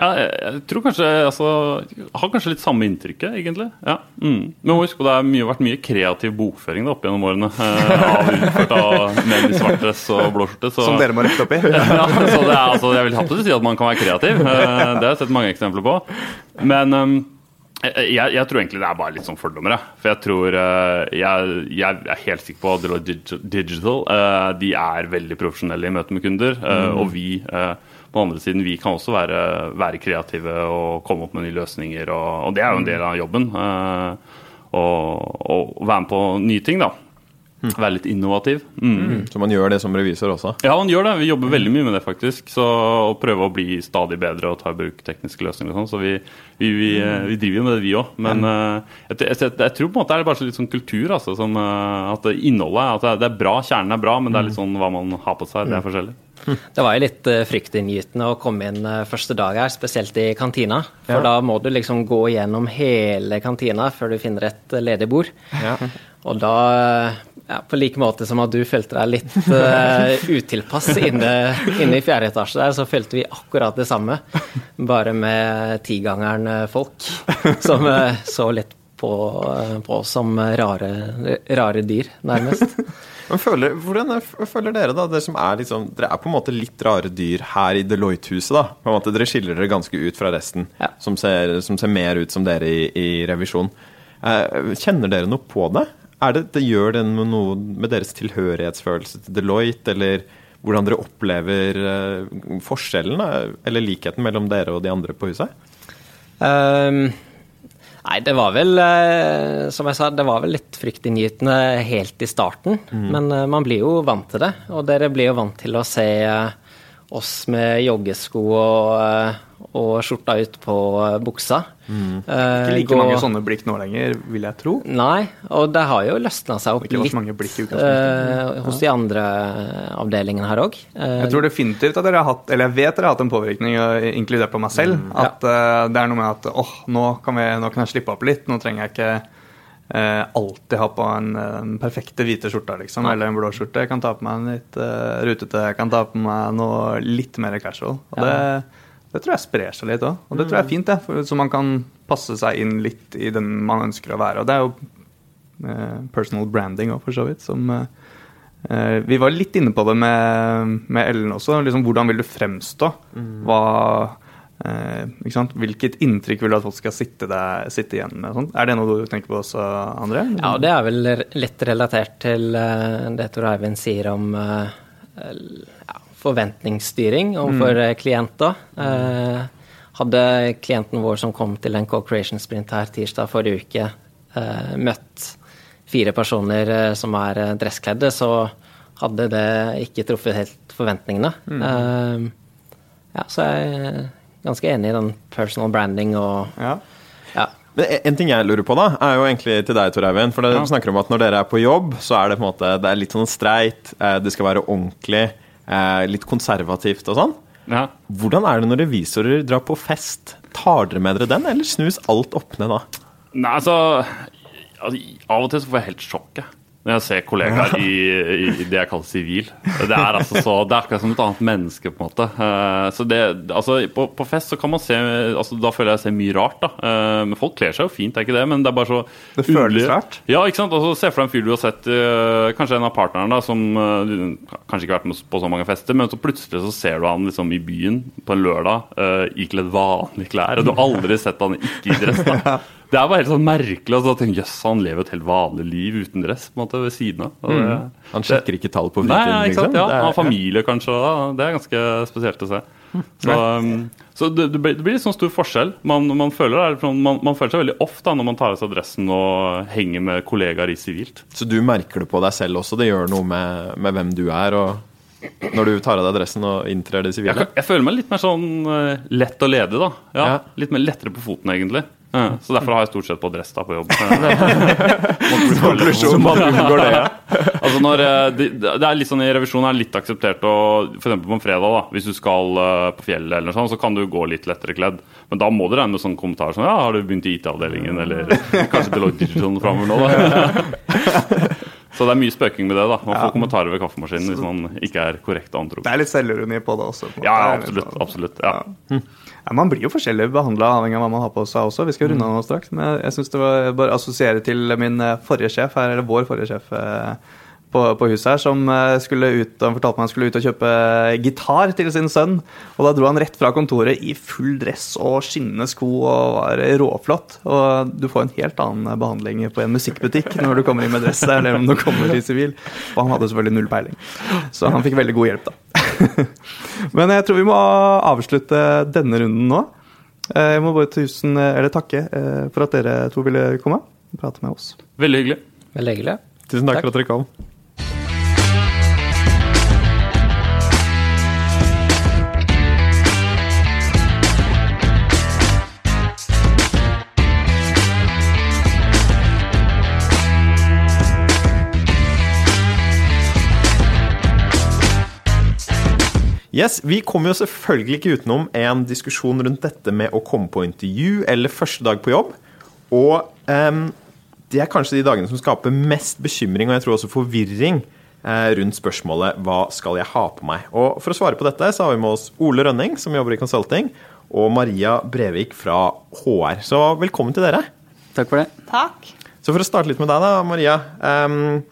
Ja, jeg, tror kanskje altså, jeg Har kanskje litt samme inntrykket, egentlig. Ja. Mm. Men husk på, det har mye, vært mye kreativ bokføring da, opp gjennom årene. Eh, av, utført av menn i svart dress og blå skjorte. Som dere må rette opp i? ja, så det er, altså, jeg vil absolutt si at man kan være kreativ. Eh, Det har jeg sett mange eksempler på. Men um, jeg, jeg tror egentlig det er bare litt sånn fordommer. For jeg tror eh, jeg, jeg er helt sikker på at Deloitte Dig- Digital eh, de er veldig profesjonelle i møte med kunder. eh, Og vi på den andre siden vi kan også være, være kreative og komme opp med nye løsninger. Og, og det er jo en del av jobben. å og, og være med på nye ting, da. Være litt innovativ. Mm. Så man gjør det som revisor også? Ja, man gjør det. Vi jobber veldig mye med det, faktisk. Så Å prøve å bli stadig bedre og ta i bruk tekniske løsninger og sånn. Så vi, vi, vi, eh, vi driver jo med det, vi òg. Men eh, jeg, jeg, jeg, jeg tror på en måte det er bare så litt sånn kultur. Altså, som, uh, at det innholdet at det er, det er bra, kjernen er bra, men det er litt sånn hva man har på seg. Det er forskjellig. Det var jo litt uh, fryktinngytende å komme inn første dag her, spesielt i kantina. For da må du liksom gå gjennom hele kantina før du finner et ledig bord. Ja. Og da, ja, på like måte som at du følte deg litt uh, utilpass inne, inne i fjerde etasje der, så følte vi akkurat det samme. Bare med tigangeren eh, folk som uh, så litt på, uh, på oss som rare, rare dyr, nærmest. Men føler, hvordan er- føler dere da, dere som er liksom, dere er på en måte litt rare dyr her i Deloitte-huset da, på en måte dere skiller dere ganske ut fra resten, Ja. som, ser, som ser mer ut som dere i, i revisjon. Kjenner dere noe på det? Er det, det gjør det noe med deres tilhørighetsfølelse til Deloitte, eller hvordan dere opplever eh, forskjellen, eller likheten mellom dere og de andre på huset? Um, nei, det var vel, eh, som jeg sa, det var vel litt fryktinngytende helt i starten. Men eh, man blir jo vant til det. Og dere blir jo vant til å se eh, oss med joggesko og, eh, og skjorta ut på eh, buksa. Mm. Ikke like gå- mange sånne blikk nå lenger, vil jeg tro. Nei, og det har jo løsna seg opp litt eh, hos de andre avdelingene her òg. Jeg tror definitivt at dere har hatt, eller jeg vet dere har hatt en påvirkning, inkludert på meg selv. At uh, det er noe med at åh, nå, kan vi, nå kan jeg slippe opp litt. Nå trenger jeg ikke eh, alltid ha på en, en perfekte hvite skjorta, liksom, eller en blå skjorte. Jeg kan ta på meg en litt eh, rutete, jeg kan ta på meg noe litt mer casual. Og det, det tror jeg sprer seg litt òg, og det tror jeg er fint, det. For, så man kan passe seg inn litt i den man ønsker å være. Og det er jo eh, personal branding òg, for så vidt, som eh, Eh, vi var litt inne på det med, med Ellen også. Liksom, hvordan vil du fremstå? Hva, eh, ikke sant? Hvilket inntrykk vil du at folk skal sitte, der, sitte igjen med? Sånt? Er det noe du tenker på også, André? Ja, det er vel litt relatert til det Tor Eivind sier om eh, forventningsstyring overfor mm. klienter. Eh, hadde klienten vår som kom til en co-creation sprint her tirsdag forrige uke, eh, møtt fire personer eh, som er eh, dresskledde, så hadde det ikke truffet helt forventningene. Mm. ja, så jeg er ganske enig i den personal branding og Ja. ja, Men en ting jeg lurer på, da, er jo egentlig til deg, Tor Eivind. For det Ja. snakker om at når dere er på jobb, så er det på en måte Det er litt sånn streit, eh, det skal være ordentlig, eh, litt konservativt og sånn. Ja. Hvordan er det når revisorer drar på fest? Tar dere med dere den, eller snus alt opp ned da? Nei, altså, altså Av og til så får jeg helt sjokk jeg, når jeg ser kollegaer i, i det jeg kaller sivil. Det er altså så, det er akkurat som et annet menneske, på en måte. Eh, så det, altså, på, på fest så kan man se altså, Da føler jeg jeg ser mye rart, da. Eh, men folk kler seg jo fint, det er ikke det, men det er bare så Det føles rart. Ja, ikke sant. Altså, se for deg en fyr du har sett, eh, kanskje en av partnerne, da, som kanskje ikke har vært med på så mange fester, men så plutselig så ser du han liksom i byen på en lørdag ikledd vanlige klær, og du har aldri sett han ikke i dress. da. Det er bare helt sånn merkelig. Altså, tenk, Jøss, han lever et helt vanlig liv uten dress på en måte ved siden av. Og det- Han sjekker ikke tall på Nei, fritiden, ja, ikke sant? liksom? Ja, Han har familie, kanskje. Da. Det er ganske spesielt å se. Så, um, så det, det blir det blir sånn stor forskjell. Man, man, føler, er sånn- man, man føler seg veldig off da, når man tar av seg dressen og henger med kollegaer i sivilt. Så du merker det på deg selv også? Det gjør noe med, med hvem du er, og når du tar av deg dressen og inntrer det sivile? Jeg, jeg føler meg litt mer sånn eh, lett og ledig, da. Ja, Ja. Litt mer lettere på foten, egentlig. Ja, så derfor har jeg stort sett på dress da på jobb. Konklusjon. altså når, eh, det, det er litt sånn I revisjon er det litt akseptert å F.eks. på en fredag, da hvis du skal eh, på fjellet, eller sånn, så kan du gå litt lettere kledd. Men da må du regne med sånne kommentarer som ja, 'Har du begynt i IT-avdelingen?' eller kanskje Deloitte Digital framover nå, da. Så det er mye spøking med det. da Man får kommentarer ved kaffemaskinen hvis man ikke er korrekt antrop. Det er litt selvironi på det også. på Ja, ja, absolutt. absolutt ja. Ja, man blir jo forskjellig behandla avhengig av hva man har på seg også. Vi skal runde av nå straks. Men jeg syns det var bare assosiere til min eh, forrige sjef her, eller vår forrige sjef eh, på, på huset her, som eh, skulle ut, han fortalte meg han skulle ut og kjøpe gitar til sin sønn. Og da dro han rett fra kontoret i full dress og skinnende sko og var råflott. Og du får en helt annen behandling på en musikkbutikk når du kommer inn med dress der, eller om du kommer i sivil. Og han hadde selvfølgelig null peiling. Så han fikk veldig god hjelp, da. Men jeg tror vi må avslutte denne runden nå. Eh, Jeg må bare tusen, eller takke eh, for at dere to ville komme og prate med oss. Veldig hyggelig. Veldig hyggelig. Tusen takk, for at dere kom. Yes, Vi kommer jo selvfølgelig ikke utenom en diskusjon rundt dette med å komme på intervju eller første dag på jobb. Og um, det er kanskje de dagene som skaper mest bekymring og jeg tror også forvirring uh, rundt spørsmålet 'Hva skal jeg ha på meg?' Og For å svare på dette så har vi med oss Ole Rønning, som jobber i consulting, og Maria Brevik fra HR. Så velkommen til dere. Takk for det. Takk. Så for å starte litt med deg, da, Maria. ehm,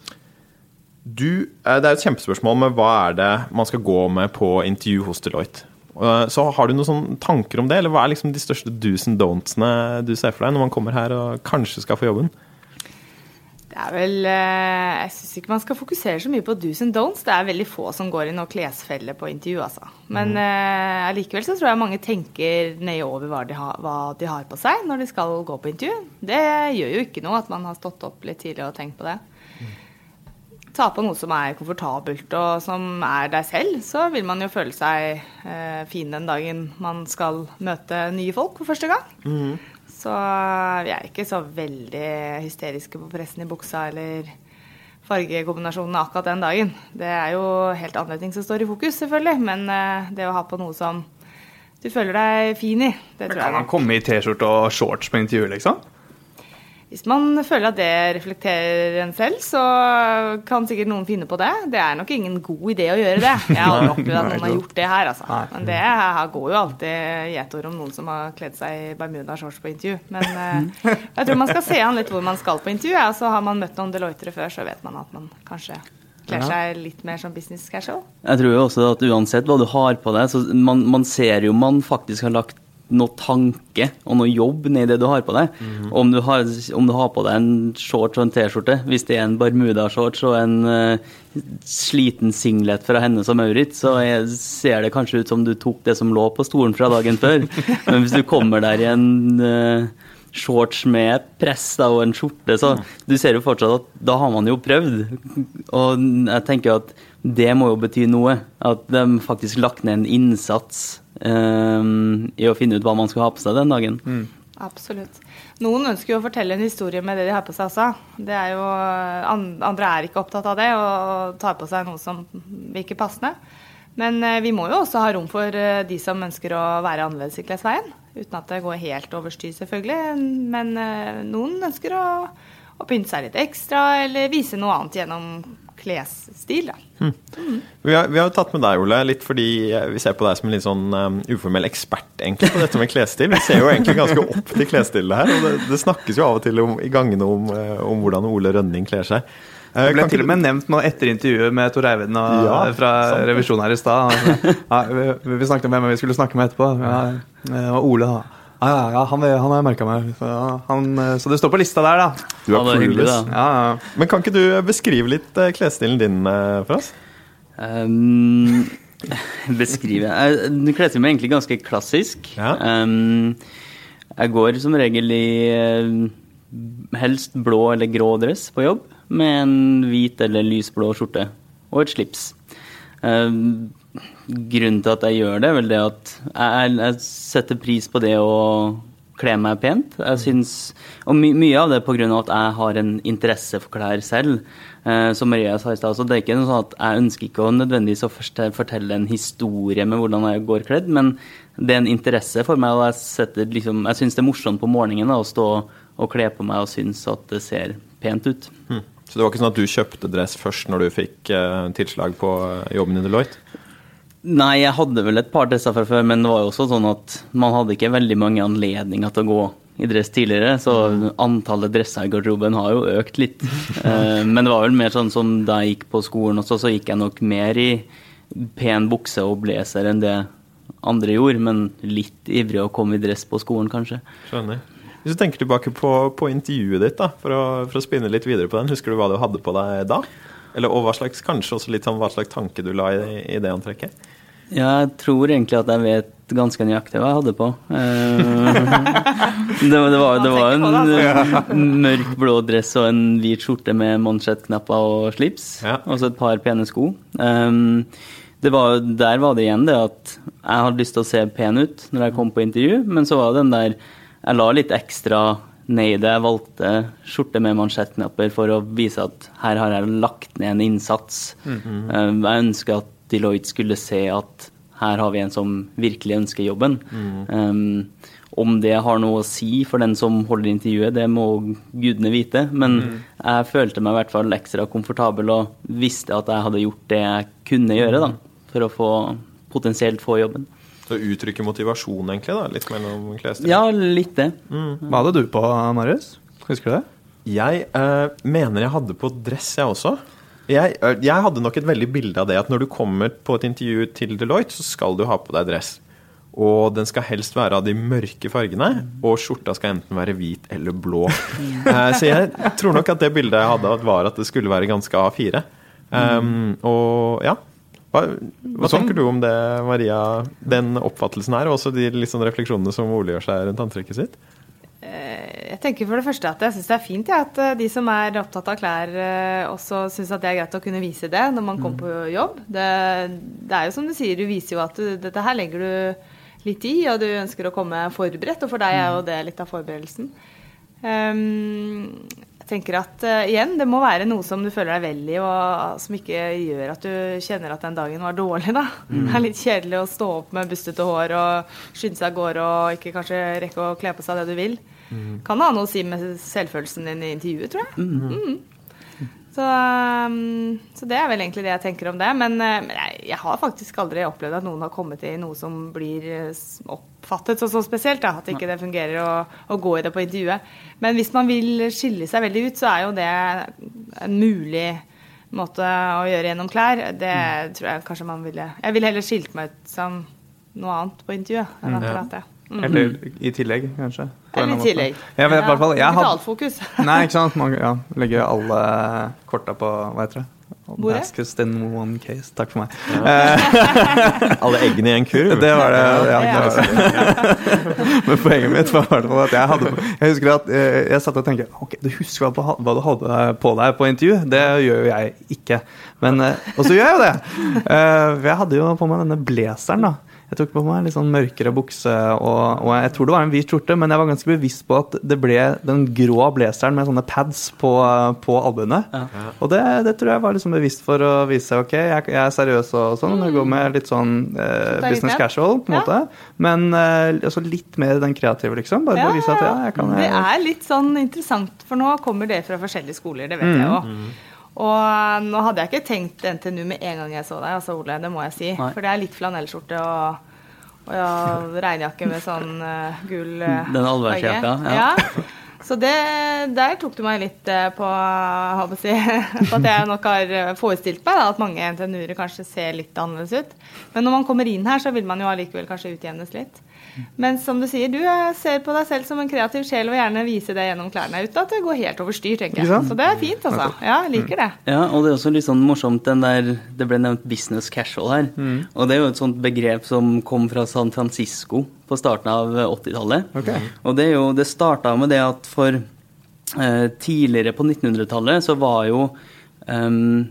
du, eh, det er et kjempespørsmål med hva er det man skal gå med på intervju hos Deloitte. Eh, Så Har du noen sånne tanker om det, eller hva er liksom de største do's and don'tsene du ser for deg når man kommer her og kanskje skal få jobben? Det er vel eh, Jeg syns ikke man skal fokusere så mye på do's and don'ts. Det er veldig få som går i noen klesfelle på intervju, altså. Men eh, allikevel så tror jeg mange tenker nøye over hva de, har, hva de har på seg når de skal gå på intervju. Det gjør jo ikke noe at man har stått opp litt tidligere og tenkt på det. Ta på noe som er komfortabelt og som er deg selv, så vil man jo føle seg eh, fin den dagen man skal møte nye folk for første gang. Så vi er ikke så veldig hysteriske på pressen i buksa eller fargekombinasjonene akkurat den dagen. Det er jo helt andre ting som står i fokus, selvfølgelig. Men eh, det å ha på noe som du føler deg fin i, det tror jeg. Kan man komme i T-skjorte og shorts på intervju, liksom? Hvis man føler at det reflekterer en selv, så kan sikkert noen finne på det. Det er nok ingen god idé å gjøre det. Jeg har aldri opplevd at noen har gjort det her, altså. Men det her går jo alltid gjetord om noen som har kledd seg i bermuda-shorts på intervju. Men eh, jeg tror man skal se an litt hvor man skal på intervju. Ja. Så har man møtt noen deloitere før, så vet man at man kanskje kler seg litt mer som business casual. Jeg tror jo også at uansett hva du har på deg, så man, man ser jo man faktisk har lagt noe tanke og noe jobb ned i det du har på deg. om, du har, om du har på deg en shorts og en T-skjorte, hvis det er en Bermuda-shorts og en uh, sliten singlet fra Hennes og Maurits, så er, ser det kanskje ut som du tok det som lå på stolen fra dagen før. Men hvis du kommer der i en uh, shorts med press da, og en skjorte, så du ser jo fortsatt at da har man jo prøvd. Og jeg tenker at det må jo bety noe. At de faktisk lagt ned en innsats um, i å finne ut hva man skal ha på seg den dagen. Absolutt. Noen ønsker jo å fortelle en historie med det de har på seg også. Det er jo, andre er ikke opptatt av det og tar på seg noe som virker passende. Men eh, vi må jo også ha rom for eh, de som ønsker å være annerledes i klesveien. Uten at det går helt over styr, selvfølgelig. Men noen ønsker å, å pynte seg litt ekstra, eller vise noe annet gjennom klesstil. Da. Vi har, vi har tatt med deg, Ole, litt fordi vi ser på deg som en litt sånn um, uformell ekspert egentlig på dette med klesstil. Vi ser jo egentlig ganske opp til klesstilet her, og det, det snakkes jo av og til om, i gangene om, eh, om hvordan Ole Rønning kler seg. Eh, Det ble til og med nevnt nå etter intervjuet med Tor Eivind og, Ja, fra sant revisjonen her i stad. Altså, Ja, vi, vi snakket om hvem vi skulle snakke med etterpå. Ja, det var Ole, da. Ja, ja, ja, han, han har jeg merka meg. Så, ja, han, eh, så det står på lista der, da. Du er Ja, er hyggelig, da. Ja, ja. Men kan ikke du beskrive litt eh, klesstilen din eh, for oss? Um, beskrive Jeg min er egentlig ganske klassisk. Ja. Um, jeg går som regel i eh, helst blå eller grå dress på jobb, med en hvit eller lysblå skjorte og et slips. Um, grunnen til at jeg gjør det, er vel det at jeg, jeg setter pris på det å kle meg pent. Jeg synes, og my, mye av det pga. at jeg har en interesse for klær selv. Eh, som Maria sa i stad, så det er ikke noe sånn at jeg ønsker ikke å nødvendigvis å fortelle en historie med hvordan jeg går kledd, men det er en interesse for meg, og jeg, setter liksom, jeg syns det er morsomt på morgenen da, å stå og kle på meg og synes at det ser pent ut. Hm. Så det var ikke sånn at du kjøpte dress først når du fikk eh, tilslag på eh, jobben i Deloitte? Nei, jeg hadde vel et par tester fra før, men det var jo også sånn at man hadde ikke veldig mange anledninger til å gå i dress tidligere, så antallet dresser i garderoben har jo økt litt. Eh, Men det var vel mer sånn som da jeg gikk på skolen også, så gikk jeg nok mer i pen bukse og blazer enn det andre gjorde, men litt ivrig å komme i dress på skolen, kanskje. Skjønner. Hvis du tenker tilbake på, på intervjuet ditt, da, for å, for å spinne litt videre på den, husker du hva du hadde på deg da? Eller og hva slags, kanskje også litt sånn hva slags tanke du la i, i det antrekket? Ja, jeg tror egentlig at jeg vet ganske nøyaktig hva jeg hadde på. Eh, det, var- det, var, det var en mørk blå dress og en hvit skjorte med mansjettknapper og slips. Ja. Og så et par pene sko. Um, det var, der var det igjen det at jeg hadde lyst til å se pen ut når jeg kom på intervju, men så var det den der Jeg la litt ekstra Jeg valgte skjorte med mansjettknapper for å vise at her har jeg lagt ned en innsats. Um, jeg ønsker at Deloitte skulle se at her har vi en som virkelig ønsker jobben. Um, om det har noe å si for den som holder intervjuet, det må gudene vite. Men jeg følte meg i hvert fall ekstra komfortabel og visste at jeg hadde gjort det jeg kunne gjøre da, for å få, potensielt få jobben. Så uttrykke motivasjon, egentlig, da, litt mellom klesstil? Ja, litt det. Hva hadde du på, Marius? Husker du det? Jeg eh, mener jeg hadde på dress, jeg også. Jeg, eh, jeg hadde nok et veldig bilde av det at når du kommer på et intervju til Deloitte, så skal du ha på deg dress. Og den skal helst være av de mørke fargene, og skjorta skal enten være hvit eller blå. Eh, så jeg tror nok at det bildet jeg hadde, var at det skulle være ganske A4. Um, og ja. Hva, hva Sånn. tenker du om det, Maria? Den oppfattelsen her, og også de sånn refleksjonene som Ole gjør seg rundt antrekket sitt? Jeg tenker for det første at jeg syns det er fint ja, at eh, de som er opptatt av klær, eh, også syns at det er greit å kunne vise det når man kommer på jobb. Det, det er jo som du sier, du viser jo at du, dette her legger du litt i, og du ønsker å komme forberedt. Og for deg er jo det litt av forberedelsen. Ehm, jeg tenker at uh, igjen, det må være noe som du føler deg vel i, og som ikke gjør at du kjenner at den dagen var dårlig, da. Det er litt kjedelig å stå opp med bustete hår og skynde seg av gårde og ikke kanskje rekke å kle på seg det du vil. Kan ha noe å si med selvfølelsen din i intervjuet, tror jeg. Mhm. Så, um, så det er vel egentlig det jeg tenker om det. Men, eh, men jeg, jeg har faktisk aldri opplevd at noen har kommet i noe som blir s- oppfattet så, så spesielt. Da, at ikke det fungerer å, å gå i det på intervjuet. Men hvis man vil skille seg veldig ut, så er jo det en mulig måte å gjøre gjennom klær. Det tror jeg kanskje man ville Jeg ville heller skilt meg ut som noe annet på intervjuet enn akkurat det. Mm. Eller i tillegg, kanskje? Eller i tillegg. Ja, i hvert fall, jeg hadde, Digitalfokus. nei, ikke sant? Man ja, legger alle korta på Hva heter det? Bordet? Baskets in one case. Takk for meg. Alle eggene i en kurv? Det var det. Ja, Ja. det, var det. Men poenget mitt var i hvert fall at jeg hadde Jeg husker at eh, jeg satt og tenkte Ok, du husker hva, hva du hadde på deg på intervju? Det gjør jo jeg ikke. Men, eh, og så gjør jeg jo det! Eh, for jeg hadde jo på meg denne blazeren, da. Jeg tok på meg litt sånn mørkere bukse, og, og jeg tror det var en hvit skjorte, men jeg var ganske bevisst på at det ble den grå blazeren med sånne pads på, på albuene. Og det, det tror jeg var liksom bevisst for å vise ok, jeg, jeg er seriøs og sånn. Jeg går med litt sånn eh, business casual, på en Ja. måte. Men eh, også litt mer den kreative, liksom. Bare ja, å vise at ja, jeg kan Det er litt sånn interessant, for nå kommer det fra forskjellige skoler, det vet jeg jo. Og eh, nå hadde jeg ikke tenkt NTNU med en gang jeg så deg, altså Ole, det må jeg si. Nei. For det er litt flanellskjorte og, og ja, regnjakke med sånn uh, gull uh, Den allværsjakka, ja. ja. Så det, der tok du meg litt uh, på, si, på at jeg nok har forestilt meg da, at mange NTNU-ere kanskje ser litt annerledes ut. Men når man kommer inn her, så vil man jo allikevel kanskje utjevnes litt. Men som du sier, du eh, ser på deg selv som en kreativ sjel og vil gjerne vise det gjennom klærne uten at det går helt over styr, tenker jeg. Så det er fint, altså. Ja, jeg liker det. Ja, og det er også litt sånn morsomt den der Det ble nevnt business casual her. Og det er jo et sånt begrep som kom fra San Francisco på starten av 80-tallet. Okay. Og det er jo Det starta med det at for eh, tidligere på 1900-tallet så var jo ehm,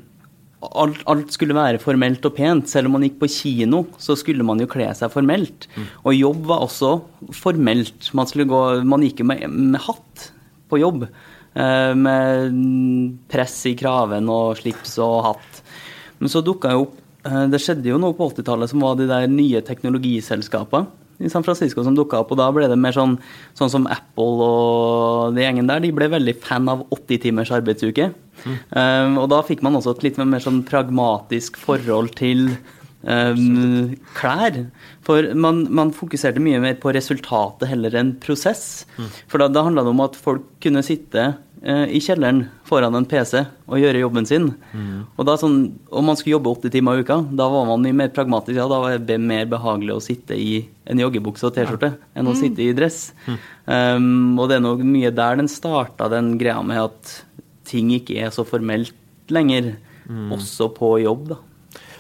alt, alt skulle være formelt og pent. Selv om man gikk på kino, så skulle man jo kle seg formelt. Og jobb var også formelt. Man, gå, man gikk jo med, med hatt på jobb. eh, Med press i kraven og slips og hatt. Men så dukka jo opp eh, Det skjedde jo noe på 80-tallet som var de der nye teknologiselskapene i San Francisco som dukka opp. Og da ble det mer sånn, sånn som Apple og de gjengen der. De ble veldig fan av 80 timers arbeidsuke. Um, og da fikk man også et litt mer sånn pragmatisk forhold til um, klær. For man, man fokuserte mye mer på resultatet heller enn prosess. For da, da handla det om at folk kunne sitte i kjelleren foran en PC og gjøre jobben sin. Og da sånn, Om man skulle jobbe 80 timer i uka, da var man mye mer pragmatisk. Ja, da var det mer behagelig å sitte i en joggebukse og T-skjorte enn å sitte i dress. Um, og det er nok mye der den starta, den greia med at ting ikke er så formelt lenger. Også på jobb, da.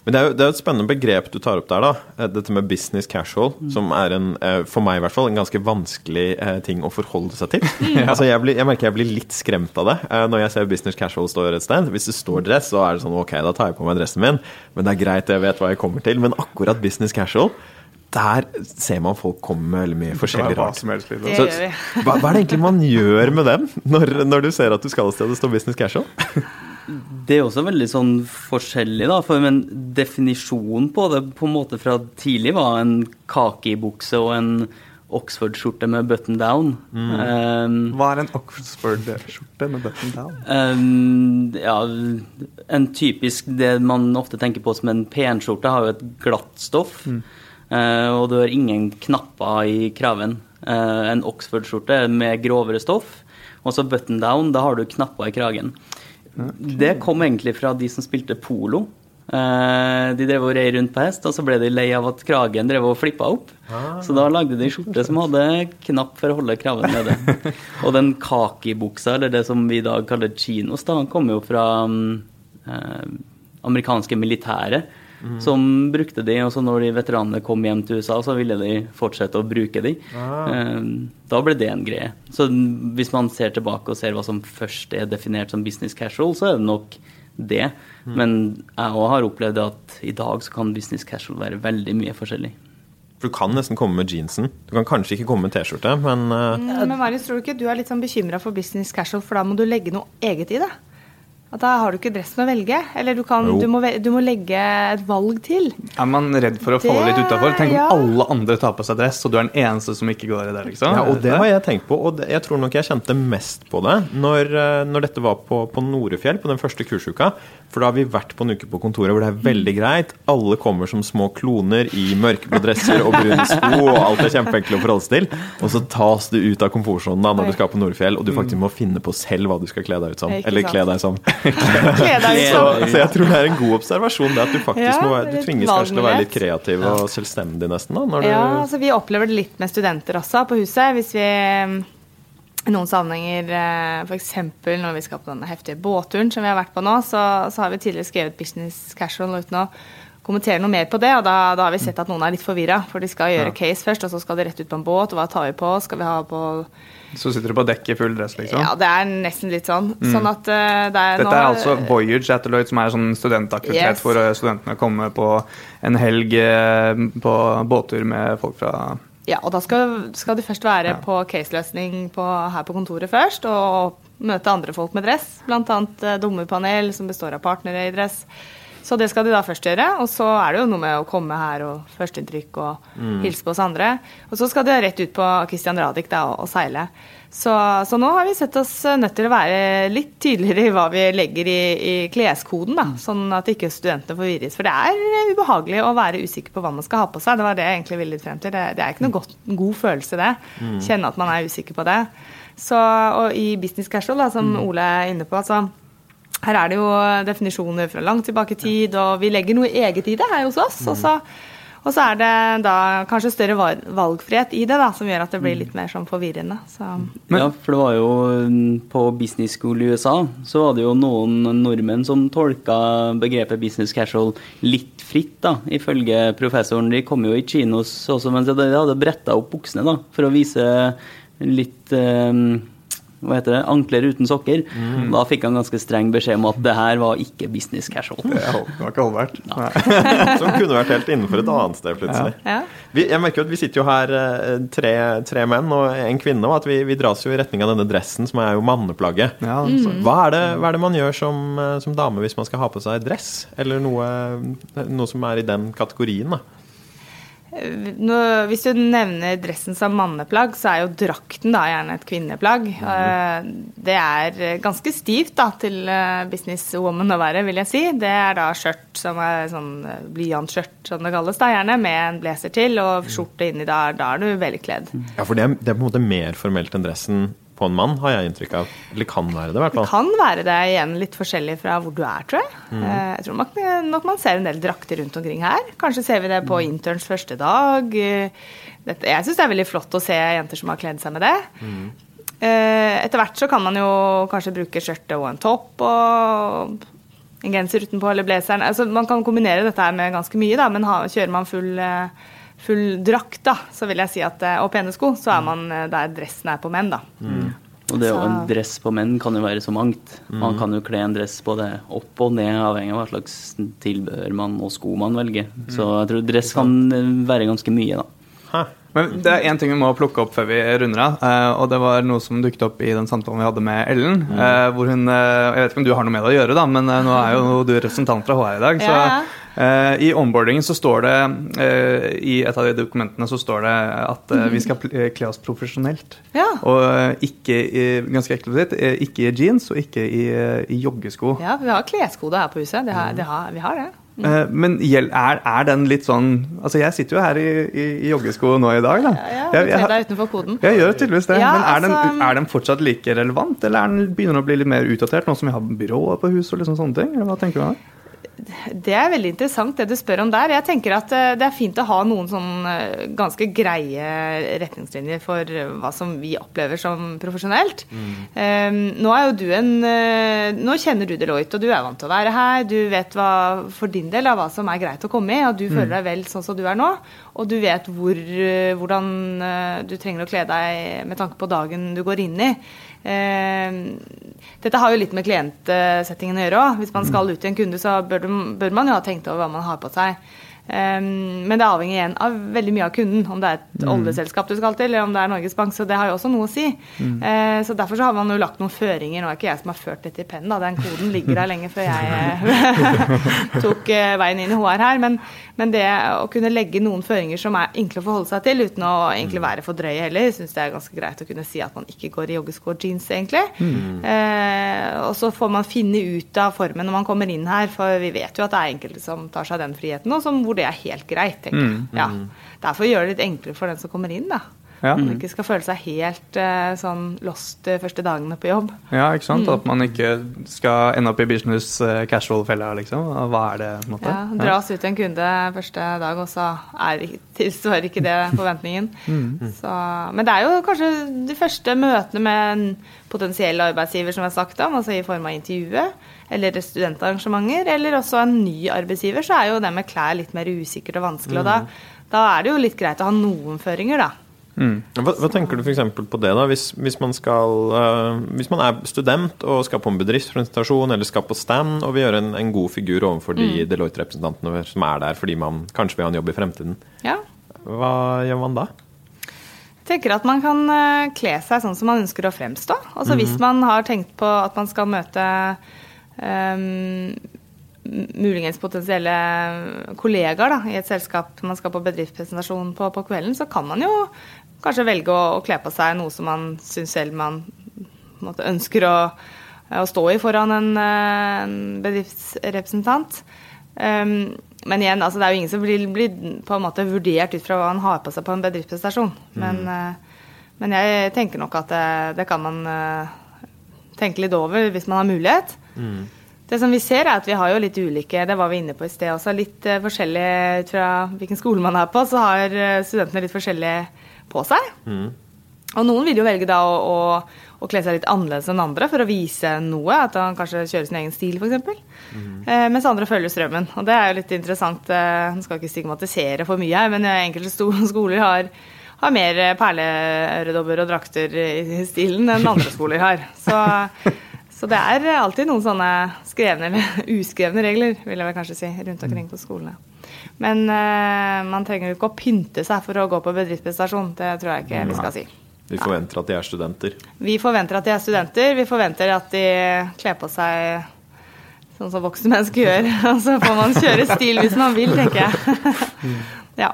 Men det er jo det er et spennende begrep du tar opp der, da. Eh, Dette med business casual, som er en, eh, for meg i hvert fall, en ganske vanskelig eh, ting å forholde seg til. Altså, jeg, blir, jeg merker jeg blir litt skremt av det når jeg ser business casual stå et sted. Hvis det står dress, så er det sånn ok, da tar jeg på meg dressen min, men det er greit, jeg vet hva jeg kommer til. Men akkurat business casual, der ser man folk komme med veldig mye forskjellig rart. liksom. Så, hva, hva er det egentlig man gjør med dem, når, når du ser at du skal et sted og det står business casual? Det er også veldig sånn forskjellig, da. For men definisjonen på det på en måte fra tidlig var en kakibukse og en Oxford-skjorte med button down. Um, Hva er en Oxford-skjorte med button down? um, ja, en typisk Det man ofte tenker på som en penskjorte, har jo et glatt stoff. eh, og du har ingen knapper i kraven. Uh, en Oxford-skjorte med grovere stoff. Og så button down, da har du knapper i kragen. Det kom egentlig fra de som spilte polo. Eh, de drev og rei rundt på hest, og så ble de lei av at kragen drev og flippa opp. Så da lagde de skjorte som hadde knapp for å holde kraven nede. og den kakibuksa, eller det som vi i dag kaller chinos, da, kom jo fra um, amerikanske amerikanske militære. Som brukte de, og så når de veteranene kom hjem til USA, så ville de fortsette å bruke de. Ah. da ble det en greie. Så hvis man ser tilbake og ser hva som først er definert som business casual, så er det nok det. Men jeg òg har opplevd at i dag så kan business casual være veldig mye forskjellig. For du kan nesten komme med jeansen. Du kan kanskje ikke komme med T-skjorte, men eh, Mm, Men Marius, tror du ikke du er litt sånn bekymra for business casual, for da må du legge noe eget i det? At da har du ikke dressen å velge? Eller du, kan, du, må, du må legge et valg til? Er man redd for å falle litt utafor? Tenk om ja. alle andre tar på seg dress, og du er den eneste som ikke går i det, liksom. Ja, og det har jeg tenkt på, og det, jeg tror nok jeg kjente mest på det når, eh, når dette var på, på Norefjell, på den første kursuka. For da har vi vært på en uke på kontoret hvor det er veldig greit. Alle kommer som små kloner i mørkeblå dresser og brune sko, og alt er kjempeenkelt å forholde seg til. Og så tas du ut av komfortsonen da når du skal på Norefjell, og du faktisk må finne på selv hva du skal kle deg ut som. Eller kle deg som. Kle deg ut Så, som så jeg tror det er en god observasjon det at du faktisk Ja, må være, du tvinges kanskje til å være litt kreativ og selvstendig nesten da, når du Ja, altså Vi opplever det litt med studenter også på huset. Hvis vi i noen sammenhenger, f.eks. når vi skal på denne heftige båtturen som vi har vært på nå, så, så har vi tidligere skrevet business casual uten å kommentere noe mer på det. Og da, da har vi sett at noen er litt forvirra, for de skal gjøre Ja. case først, og så skal de rett ut på en båt. Og hva tar vi på? Skal vi ha på Så sitter du på dekk i full dress, liksom. Ja, det er nesten litt sånn. Sånn at eh, det er Dette er altså Voyage at Lloyd, som er sånn studentaktivitet Yes. for eh, studentene å komme på en helg eh, på båttur med folk fra Ja, og da skal, skal de først være Ja. på caseløsning på, her på kontoret først, og møte andre folk med dress, bl.a. Dommerpanel som består av partnere i dress. Så det skal de da først gjøre, og så er det jo noe med å komme her og førsteinntrykk og hilse på oss andre. Og så skal de rett ut på Christian Radich da, og, og seile. Så, så nå har vi sett oss nødt til å være litt tydeligere i hva vi legger i, i kleskoden, da, sånn at ikke studentene forvirres. For det er eh, ubehagelig å være usikker på hva man skal ha på seg. Det var det jeg egentlig ville litt frem til. Det, det er ikke noe godt, god følelse, det. Kjenne at man er usikker på det. Så, og i business casual, da, som Ole er inne på, altså her er det jo definisjoner fra langt tilbake i tid, og vi legger noe eget i det her hos oss. Og, så, og så er det da kanskje større valgfrihet i det, da, som gjør at det blir litt mer sånn forvirrende. Så. ja, for det var jo mm, på business school i USA, så var det jo noen nordmenn som tolka begrepet business casual litt fritt, da, ifølge professoren. De kom jo i chinos også, men de hadde bretta opp buksene, da, for å vise litt eh, hva heter det, ankler uten sokker. Da fikk han ganske streng beskjed om at det her var ikke business casual. Det var ikke holdbart. Som kunne vært helt innenfor et annet sted, plutselig. Ja. Vi, jeg merker jo at vi sitter jo her eh, tre, tre menn og en kvinne, og at vi, vi dras jo i retning av denne dressen, som er jo manneplagget. Ja, Mm. Hva er, det, hva er det man gjør som, eh, som dame hvis man skal ha på seg dress? Eller noe, noe som er i den kategorien, da? Nå, hvis du nevner dressen som manneplagg, så er jo drakten da gjerne et kvinneplagg. Mm. Det er ganske stivt da, til eh, businesswoman å være, vil jeg si. Det er da skjørt som er sånn eh, blyantskjørt, som det kalles, da gjerne, med en blazer til, og skjorte inni der. Da er du velkledd. Ja, for det er, det er på en måte mer formelt enn dressen på en mann, har jeg inntrykk av. Eller kan være det, i hvert fall. Det kan være det igjen litt forskjellig fra hvor du er, tror jeg. Mm. Jeg tror nok, nok man ser en del drakter rundt omkring her. Kanskje ser vi det på interns første dag. Eh, Dette, jeg syns det er veldig flott å se jenter som har kledd seg med det. Mm. Etter hvert så kan man jo kanskje bruke skjørtet og en topp og en genser utenpå eller blazeren. Altså, man kan kombinere dette her med ganske mye, da, men kjører man full, eh, full drakt, da, så vil jeg si at, eh, og pene sko, så er man eh, der dressen er på menn, da. Og det å en dress på menn kan jo være så mangt. Man kan jo kle en dress både opp og ned, avhengig av hva slags tilbehør man og sko man velger. Så jeg tror dress kan være ganske mye, da. Hæ? Men det er én ting vi må plukke opp før vi runder av. eh, og det var noe som dukket opp i den samtalen vi hadde med Ellen. eh, hvor hun, eh, Jeg vet ikke om du har noe med det å gjøre, da, men eh, nå er jo du representant fra HR i dag. Så Ja, eh, i onboardingen så står det eh, I et av de dokumentene så står det at eh, vi skal eh, kle oss profesjonelt. Ja. Og eh, ikke i, ganske eksplisitt, eh, ikke i jeans og ikke i, eh, i joggesko. Ja, vi har kleskode her på huset. Det har, det har, vi har det. Eh, Men er, er den litt sånn Altså, jeg sitter jo her i, i, i joggesko nå i dag, da. Ja, Jeg- du jeg deg utenfor koden. Jeg gjør tydeligvis det. Ja, men er den, altså- er den fortsatt like relevant, eller er den begynner å bli litt mer utdatert nå som vi har byrået på huset og liksom sånne ting? Eller hva tenker du om Det er veldig interessant det du spør om der. Jeg tenker at eh, det er fint å ha noen sånn eh, ganske greie retningslinjer for eh, hva som vi opplever som profesjonelt. Eh, nå er jo du en Nå kjenner du Deloitte, og du er vant til å være her. Du vet hva, for din del av hva som er greit å komme i, og du føler deg vel sånn som du er nå. Og du vet hvor, hvordan du trenger å kle deg med tanke på dagen du går inn i. Eh, dette har jo litt med klientsettingen å gjøre òg. Hvis man skal ut til en kunde, så bør man jo ha tenkt over hva man har på seg. Eh, men det avhenger igjen av veldig mye av kunden. Om det er et oljeselskap du skal til, eller om det er Norges Bank. Så det har jo også noe å si. Mm. så derfor så har man jo lagt noen føringer. Nå er ikke jeg som har ført dette i pennen, da. Den koden ligger der lenge før jeg eh, tok eh, veien inn i HR her. Men, men det å kunne legge noen føringer som er enkle å forholde seg til, uten å egentlig være for drøye heller, syns jeg er ganske greit å kunne si at man ikke går i joggesko og jeans, egentlig. Eh, og så får man finne ut av formen når man kommer inn her, for vi vet jo at det er enkelte som tar seg den friheten, og som, hvor det er helt greit, tenker jeg. Ja. Derfor gjør det litt enklere for den som kommer inn, da. Ja. Man ikke skal føle seg helt uh, sånn lost de første dagene på jobb. Ja, ikke sant? Mm. At man ikke skal ende opp i business eh, casual-fella, liksom. Hva er det, på en måte? Ja, Dras ut til en kunde første dag, og så er, tilsvarer ikke det forventningen. Så, men det er jo kanskje de første møtene med en potensiell arbeidsgiver, som jeg har sagt om, altså i form av intervjuet. Eller studentarrangementer, eller også en ny arbeidsgiver, så er jo det med klær litt mer usikkert og vanskelig. Og da, da er det jo litt greit å ha noen føringer, da. Hva, hva tenker du f.eks. på det, da? Hvis, hvis, man skal, uh, hvis man er student og skal på en bedriftspresentasjon eller skal på stand og vil gjøre en, en god figur overfor de Deloitte-representantene som er der fordi man kanskje vil ha en jobb i fremtiden, Ja. hva gjør man da? Jeg tenker at man kan eh, kle seg sånn som man ønsker å fremstå. Altså Hvis man har tenkt på at man skal møte muligens potensielle kollegaer da, i et selskap man skal på bedriftspresentasjon på på kvelden, så kan man jo kanskje velge å, å kle på seg noe som man syns selv man måtte, ønsker å, å stå i foran en, eh, en bedriftsrepresentant. Um, men igjen, altså, det er jo ingen som blir, blir på en måte vurdert ut fra hva han har på seg på en bedriftsprestasjon. Men, uh, men jeg tenker nok at det, det kan man uh, tenke litt over hvis man har mulighet. Det som vi ser er at vi har jo litt ulike, det var vi inne på i sted også, litt eh, forskjellig ut fra hvilken skole man er på, så har eh, studentene litt forskjellig på seg. Og noen vil jo velge da å, å, å kle seg litt annerledes enn andre for å vise noe, at han kanskje kjører sin egen stil f.eks. Eh, mens andre følger strømmen. Og det er jo litt interessant. Eh, Nå skal ikke stigmatisere for mye her, men eh, enkelte skoler har, har mer perleøredobber og drakter i stilen enn andre skoler har. Så, så det er alltid noen sånne skrevne eller uskrevne regler, vil jeg vel kanskje si, rundt omkring på skolene. Men uh, man trenger jo ikke å pynte seg for å gå på bedriftsprestasjon. Det tror jeg ikke vi skal si. Vi forventer at de er studenter. Vi forventer at de er studenter. Vi forventer at de kler på seg sånn som voksne mennesker gjør. Og så får man kjøre stil hvis man vil, tenker jeg. Ja.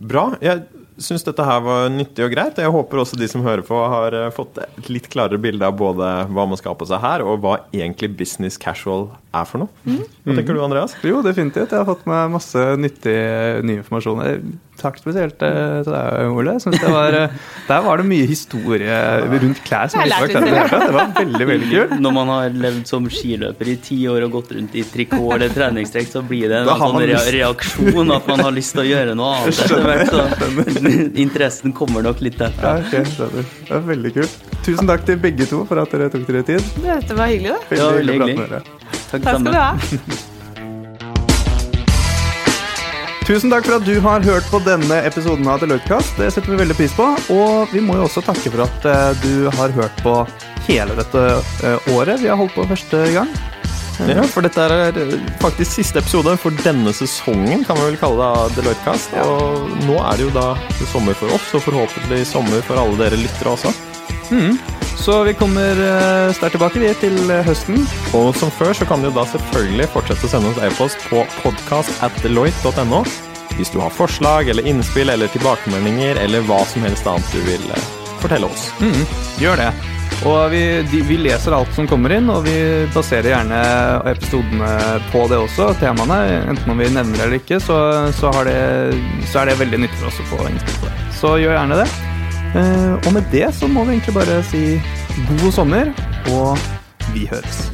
Bra. Jeg syns dette her var nyttig og greit. Jeg håper også de som hører på, har eh, fått et litt klarere bilde av både hva man skal ha på seg her, og hva egentlig business casual er for noe. Hva tenker du, Andreas? Jo, definitivt. Jeg har fått med masse nyttig ny informasjon. Eh, Takk spesielt eh, til deg, Ole. Synes det var, eh, der var det mye historie rundt klær som ikke var klær det. Det var veldig, veldig kult. Når man har levd som skiløper i ti år og gått rundt i trikot eller treningstrekk, så blir det en sånn re reaksjon at man har lyst til å gjøre noe annet etter hvert. Interessen kommer nok litt derfra. Ja, okay, det var veldig kult. Tusen takk til begge to for at dere tok dere tid. Dette var hyggelig, da. Veldig Ja, hyggelig å veldig prate med dere. Takk, Takk skal du ha. Tusen takk for at du har hørt på denne episoden av Deloitte-kast. Det setter vi veldig pris på. Og vi må jo også takke for at eh, du har hørt på hele dette eh, året vi har holdt på første gang. Ja, for dette er eh, faktisk siste episode for denne sesongen, kan vi vel kalle det, av Deloitte Kast Og nå er det jo da sommer for oss, og forhåpentlig sommer for alle dere lyttere også. Så vi kommer eh, sterkt tilbake vi til eh, høsten. Og som før så kan du da selvfølgelig fortsette å sende oss e-post på podcast at deloitte.no hvis du har forslag eller innspill eller tilbakemeldinger eller hva som helst annet du vil eh, fortelle oss. Gjør det. Og vi, de, vi leser alt som kommer inn, og vi baserer gjerne episodene på det også, temaene. Enten om vi nevner det eller ikke, så, så, har det, så er det veldig nyttig for oss å få innspill på det. Så gjør gjerne det. Eh, og med det så må vi egentlig bare si god sommer, og vi høres.